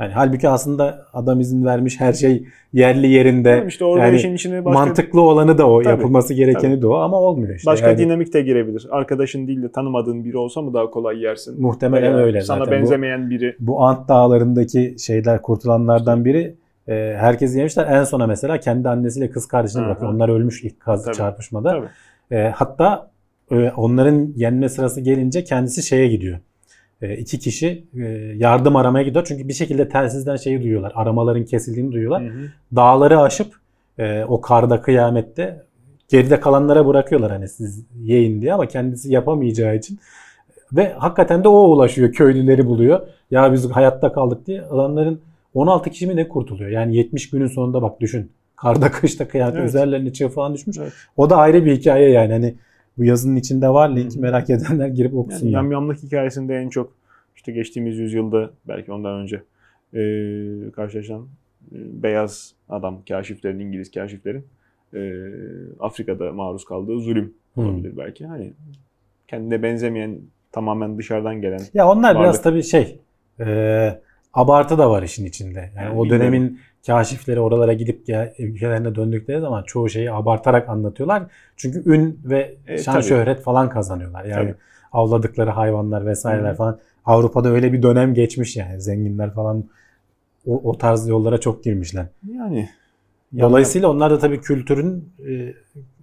Yani halbuki aslında adam izin vermiş her şey yerli yerinde. Tamam işte orada yani işin içine başka mantıklı olanı da o, Tabii, yapılması gerekeni de o ama olmuyor işte. Başka Yani dinamik de girebilir. Arkadaşın değil de tanımadığın biri olsa mı daha kolay yersin? muhtemelen Veya öyle Sana zaten. Bu- benzemeyen biri. bu Ant dağlarındaki şeyler kurtulanlardan biri e, herkes yemişler. En sona mesela kendi annesiyle kız kardeşini Hı hı. bırakıyor. Onlar ölmüş ilk kaz Tabii. çarpışmada. Tabii. E, hatta e, onların yenme sırası gelince kendisi şeye gidiyor. E, iki kişi e, yardım aramaya gidiyor. Çünkü bir şekilde telsizden şeyi duyuyorlar. Aramaların kesildiğini duyuyorlar. Hı hı. Dağları aşıp e, o karda kıyamette geride kalanlara bırakıyorlar hani siz yiyin diye ama kendisi yapamayacağı için ve hakikaten de o ulaşıyor köylüleri buluyor. Ya biz hayatta kaldık diye adamların 16 kişi mi ne kurtuluyor? Yani 70 günün sonunda bak düşün. Karda kışta kıyamet Evet. üzerlerine çığ falan düşmüş. Evet. O da ayrı bir hikaye yani. Hani bu yazının içinde var link Hı hı. merak edenler girip Yani okusunlar. yamyamlık hikayesinde en çok işte geçtiğimiz yüzyılda belki ondan önce e, karşılaşan e, beyaz adam kaşiflerin, İngiliz kaşiflerin e, Afrika'da maruz kaldığı zulüm olabilir belki. Hani kendine benzemeyen tamamen dışarıdan gelen Ya onlar biraz Varlık. tabii şey e, abartı da var işin içinde. Yani, Yani o bilmiyorum. Kaşifleri oralara gidip gel- ülkelerine döndükleri zaman çoğu şeyi abartarak anlatıyorlar. Çünkü ün ve E, şan tabii. şöhret falan kazanıyorlar. Yani Tabii. avladıkları hayvanlar vesaireler Hı. falan. Avrupa'da öyle bir dönem geçmiş yani. Zenginler falan o, o tarz yollara çok girmişler. yani Dolayısıyla onlar da tabii kültürün e,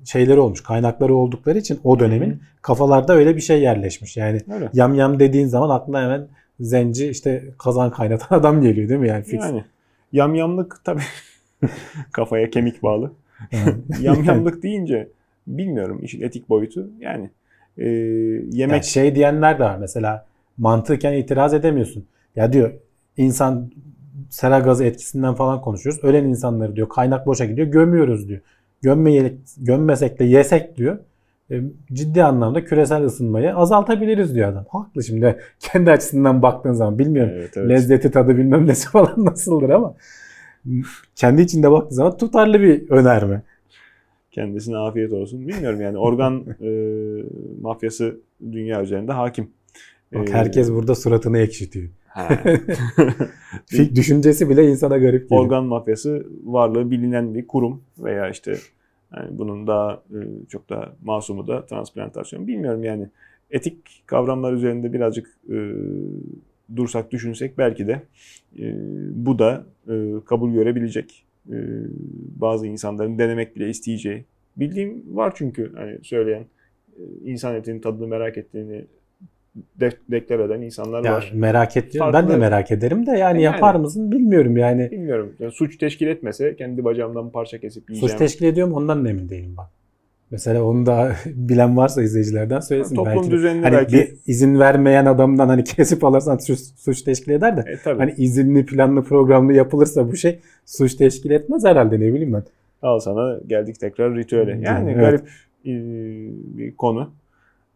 şeyleri olmuş, kaynakları oldukları için o dönemin Hı hı. kafalarda öyle bir şey yerleşmiş. Yani öyle. yam yam dediğin zaman aklına hemen zenci işte kazan kaynatan adam geliyor değil mi yani fix. Yani yamyamlık tabii kafaya kemik bağlı. Yani. Yamyamlık deyince bilmiyorum işin etik boyutu. Yani e, Yani yemek şey diyenler de var mesela mantıken itiraz edemiyorsun. Ya diyor insan sera gazı etkisinden falan konuşuyoruz. Ölen insanları diyor kaynak boşa gidiyor gömüyoruz diyor. Gömmeyerek, gömmesek de yesek diyor. E, ciddi anlamda küresel ısınmayı azaltabiliriz diyor adam. Haklı şimdi kendi açısından baktığın zaman bilmiyorum. Evet, evet. Lezzeti tadı bilmem nesi falan nasıldır ama kendi içinde baktığın zaman tutarlı bir önerme. Kendisine afiyet olsun. Bilmiyorum yani organ e, mafyası dünya üzerinde hakim. Bak E, herkes burada suratını ekşitiyor. düşüncesi bile insana garip geliyor. organ mafyası varlığı bilinen bir kurum veya işte yani bunun daha e, çok daha masumu da transplantasyon. Bilmiyorum yani etik kavramlar üzerinde birazcık e, dursak düşünsek belki de e, bu da e, kabul görebilecek e, bazı insanların denemek bile isteyeceği. Bildiğim var çünkü hani söyleyen e, insan etinin tadını merak ettiğini de- deklar eden insanlar Ya var. merak ediyorum. Ben de merak ederim de yani, Yani. yapar mısın bilmiyorum yani. Bilmiyorum. Yani suç teşkil etmese kendi bacağımdan parça kesip yiyeceğim. Suç teşkil ediyor mu ondan da emin değilim bak. Mesela onu da bilen varsa izleyicilerden söylesin. Toplum belki düzenini Hani belki- bir izin vermeyen adamdan hani kesip alırsan suç, suç teşkil eder de E, tabii. hani izinli planlı programlı yapılırsa bu şey suç teşkil etmez herhalde ne bileyim ben. Al sana geldik tekrar ritüele. Yani Evet. garip e, bir konu.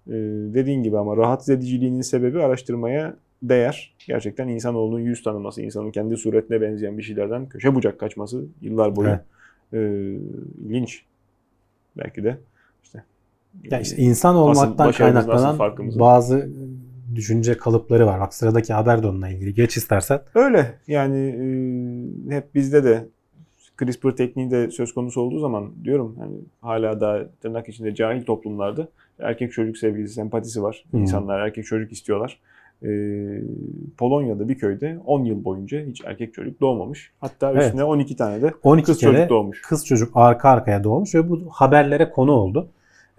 E, dediğin gibi ama rahatsız ediciliğinin sebebi araştırmaya değer. Gerçekten insanoğlunun yüz tanıması, insanın kendi suretine benzeyen bir şeylerden köşe bucak kaçması yıllar boyu e, ilginç. Belki de işte. Ya işte insan olmaktan nasıl kaynaklanan bazı düşünce kalıpları var. Bak sıradaki haber de onunla ilgili. Geç istersen. Öyle yani e, hep bizde de CRISPR tekniği de söz konusu olduğu zaman diyorum hani hala da tırnak içinde cahil toplumlarda erkek çocuk sevgisi, sempatisi var. Hmm. İnsanlar erkek çocuk istiyorlar. E, Polonya'da bir köyde 10 yıl boyunca hiç erkek çocuk doğmamış. Hatta Evet. üstüne 12 tane de 12 kız çocuk doğmuş. kız çocuk arka arkaya doğmuş ve bu haberlere konu oldu.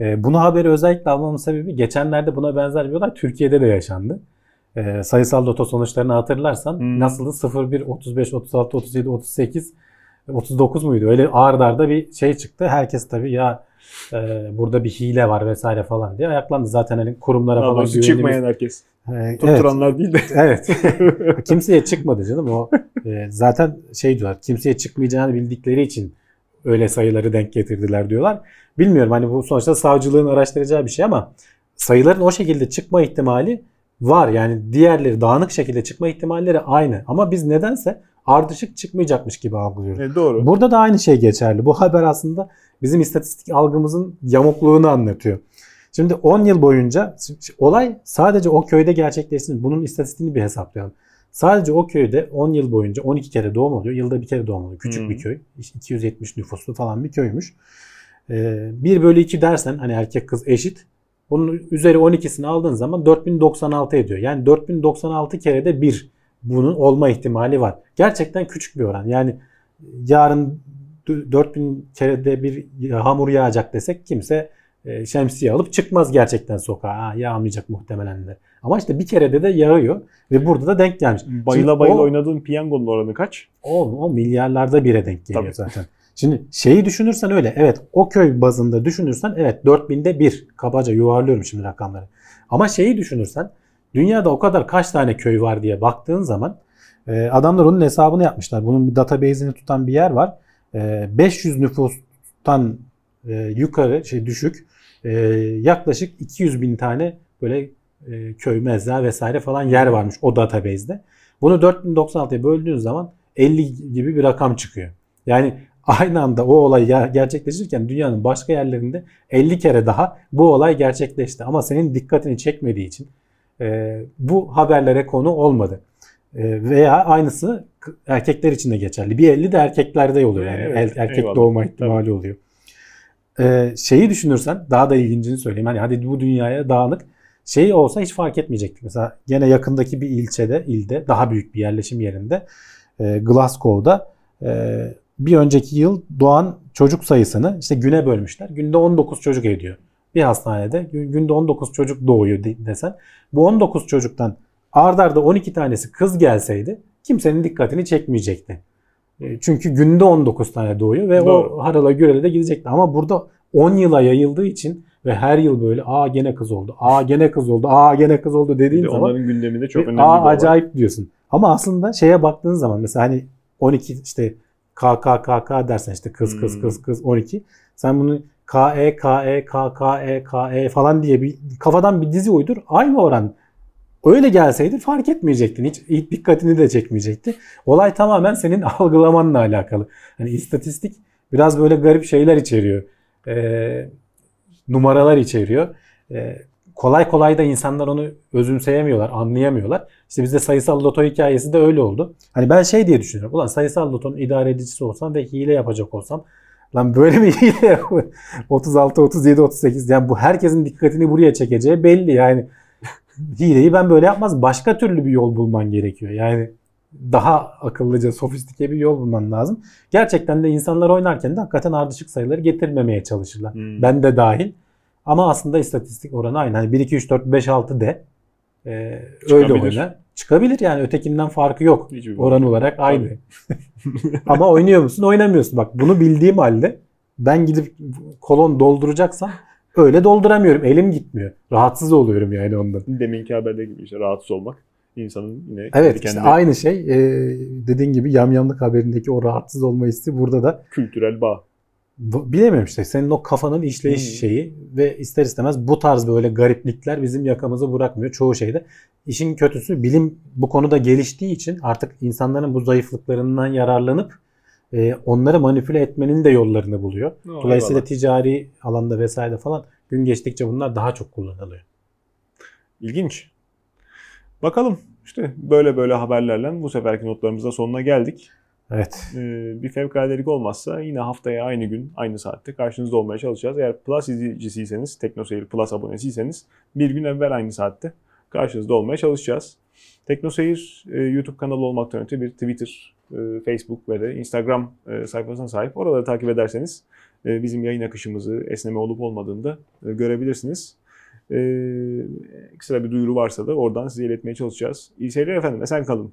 Ee, bunu haberi özellikle almamın sebebi geçenlerde buna benzer bir olay Türkiye'de de yaşandı. Ee, sayısal loto sonuçlarını hatırlarsan Hmm. nasıldı? 01, 35, 36, 37, 38, 39 muydu? Öyle ağır darda bir şey çıktı. Herkes tabii ya e, burada bir hile var vesaire falan diye ayaklandı. Zaten hani kurumlara Daha falan güvenimiz... çıkmayan herkes. Evet. Tutturanlar değil de. Evet. kimseye çıkmadı canım o. e, zaten şey diyorlar. Kimseye çıkmayacağını bildikleri için öyle sayıları denk getirdiler diyorlar. Bilmiyorum hani bu sonuçta savcılığın araştıracağı bir şey ama sayıların o şekilde çıkma ihtimali var. Yani diğerleri dağınık şekilde çıkma ihtimalleri aynı. Ama biz nedense ardışık çıkmayacakmış gibi algılıyoruz. E, doğru. Burada da aynı şey geçerli. Bu haber aslında bizim istatistik algımızın yamukluğunu anlatıyor. Şimdi 10 yıl boyunca olay sadece o köyde gerçekleşsin. Bunun istatistiğini bir hesaplayalım. Sadece o köyde 10 yıl boyunca 12 kere doğum oluyor. Yılda bir kere doğum oluyor. Küçük Hı. bir köy. 270 nüfuslu falan bir köymüş. Ee, 1 bölü 2 dersen hani erkek kız eşit. Bunun üzeri 12'sini aldığın zaman 4096 ediyor. Yani 4096 kere de 1 bunun olma ihtimali var. Gerçekten küçük bir oran. Yani yarın d- 4000 kerede bir hamur yağacak desek kimse e, şemsiye alıp çıkmaz gerçekten sokağa. Ha, yağmayacak muhtemelen de. Ama işte bir kerede de yağıyor ve burada da denk gelmiş. Bayıla Şimdi bayıla o- oynadığın piyangonun oranı kaç? o, o milyarlarda bire denk geliyor Tabii. zaten. Şimdi şeyi düşünürsen öyle. Evet o köy bazında düşünürsen evet 4000'de bir. Kabaca yuvarlıyorum şimdi rakamları. Ama şeyi düşünürsen dünyada o kadar kaç tane köy var diye baktığın zaman e, adamlar onun hesabını yapmışlar. Bunun bir database'ini tutan bir yer var. E, 500 nüfustan e, yukarı şey düşük e, yaklaşık 200 bin tane böyle e, köy, mezra vesaire falan yer varmış o database'de. Bunu 4096'ya böldüğün zaman 50 gibi bir rakam çıkıyor. Yani aynı anda o olay gerçekleşirken dünyanın başka yerlerinde 50 kere daha bu olay gerçekleşti. Ama senin dikkatini çekmediği için e, bu haberlere konu olmadı. E, veya aynısı erkekler için de geçerli. Bir 50 de erkeklerde oluyor yani Evet, Er- erkek eyvallah. doğma ihtimali oluyor. E, şeyi düşünürsen daha da ilgincini söyleyeyim. Hani hadi bu dünyaya dağınık şey olsa hiç fark etmeyecektik. Mesela gene yakındaki bir ilçede, ilde daha büyük bir yerleşim yerinde e, Glasgow'da e, bir önceki yıl doğan çocuk sayısını işte güne bölmüşler. Günde 19 çocuk ediyor. Bir hastanede gü- günde 19 çocuk doğuyor de- desen. Bu 19 çocuktan Ard arda 12 tanesi kız gelseydi kimsenin dikkatini çekmeyecekti. E, Çünkü günde 19 tane doğuyor ve Doğru. o harala gürele de gidecekti. Ama burada 10 yıla yayıldığı için ve her yıl böyle aa gene kız oldu, aa gene kız oldu, aa gene kız oldu dediğin de zaman onların gündeminde çok önemli aa bir acayip diyorsun. Ama aslında şeye baktığın zaman mesela hani 12 işte KKKK dersen işte kız kız Hmm. kız kız 12. Sen bunu KE KE KKE KE falan diye bir kafadan bir dizi uydur. Aynı oran. Öyle gelseydi fark etmeyecektin. Hiç, hiç dikkatini de çekmeyecekti. Olay tamamen senin algılamanla alakalı. Hani istatistik biraz böyle garip şeyler içeriyor. Ee, numaralar içeriyor. Ee, kolay kolay da insanlar onu özümseyemiyorlar, anlayamıyorlar. İşte bizde sayısal loto hikayesi de öyle oldu. Hani ben şey diye düşünüyorum. Ulan sayısal lotonun idare edicisi olsam ve hile yapacak olsam lan böyle mi hile yap- 36, 37, 38 yani bu herkesin dikkatini buraya çekeceği belli yani. Hileyi ben böyle yapmaz. Başka türlü bir yol bulman gerekiyor. Yani daha akıllıca, sofistike bir yol bulman lazım. Gerçekten de insanlar oynarken de hakikaten ardışık sayıları getirmemeye çalışırlar. Hmm. Ben de dahil. Ama aslında istatistik oranı aynı. Hani 1, 2, 3, 4, 5, 6 de. Ee, öyle oyna. Çıkabilir yani ötekinden farkı yok. Hiçbir Oran fark olarak aynı. Ama oynuyor musun? Oynamıyorsun. Bak bunu bildiğim halde ben gidip kolon dolduracaksam öyle dolduramıyorum. Elim gitmiyor. Rahatsız oluyorum yani ondan. Deminki haberde gibi işte rahatsız olmak insanın yine Evet kendi işte kendine aynı şey e, dediğin gibi yamyamlık haberindeki o rahatsız olma hissi burada da kültürel bağ. Bilemiyorum işte senin o kafanın işleyiş Hı. şeyi ve ister istemez bu tarz böyle gariplikler bizim yakamızı bırakmıyor çoğu şeyde. İşin kötüsü bilim bu konuda geliştiği için artık insanların bu zayıflıklarından yararlanıp e, onları manipüle etmenin de yollarını buluyor. Dolayısıyla ticari alanda vesaire falan gün geçtikçe bunlar daha çok kullanılıyor. İlginç. Bakalım işte böyle böyle haberlerle bu seferki notlarımızda sonuna geldik. Evet. Ee, bir fevkaladelik olmazsa yine haftaya aynı gün aynı saatte karşınızda olmaya çalışacağız. Eğer Plus izleyicisiyseniz, TeknoSeyir Plus abonesiyseniz bir gün evvel aynı saatte karşınızda olmaya çalışacağız. TeknoSeyir e, YouTube kanalı olmaktan öte bir Twitter, e, Facebook ve de Instagram e, sayfasına sahip. Oraları takip ederseniz bizim yayın akışımızı esneme olup olmadığını da görebilirsiniz. E, ekstra bir duyuru varsa da oradan size iletmeye çalışacağız. İyi seyirler efendim. Esen kalın.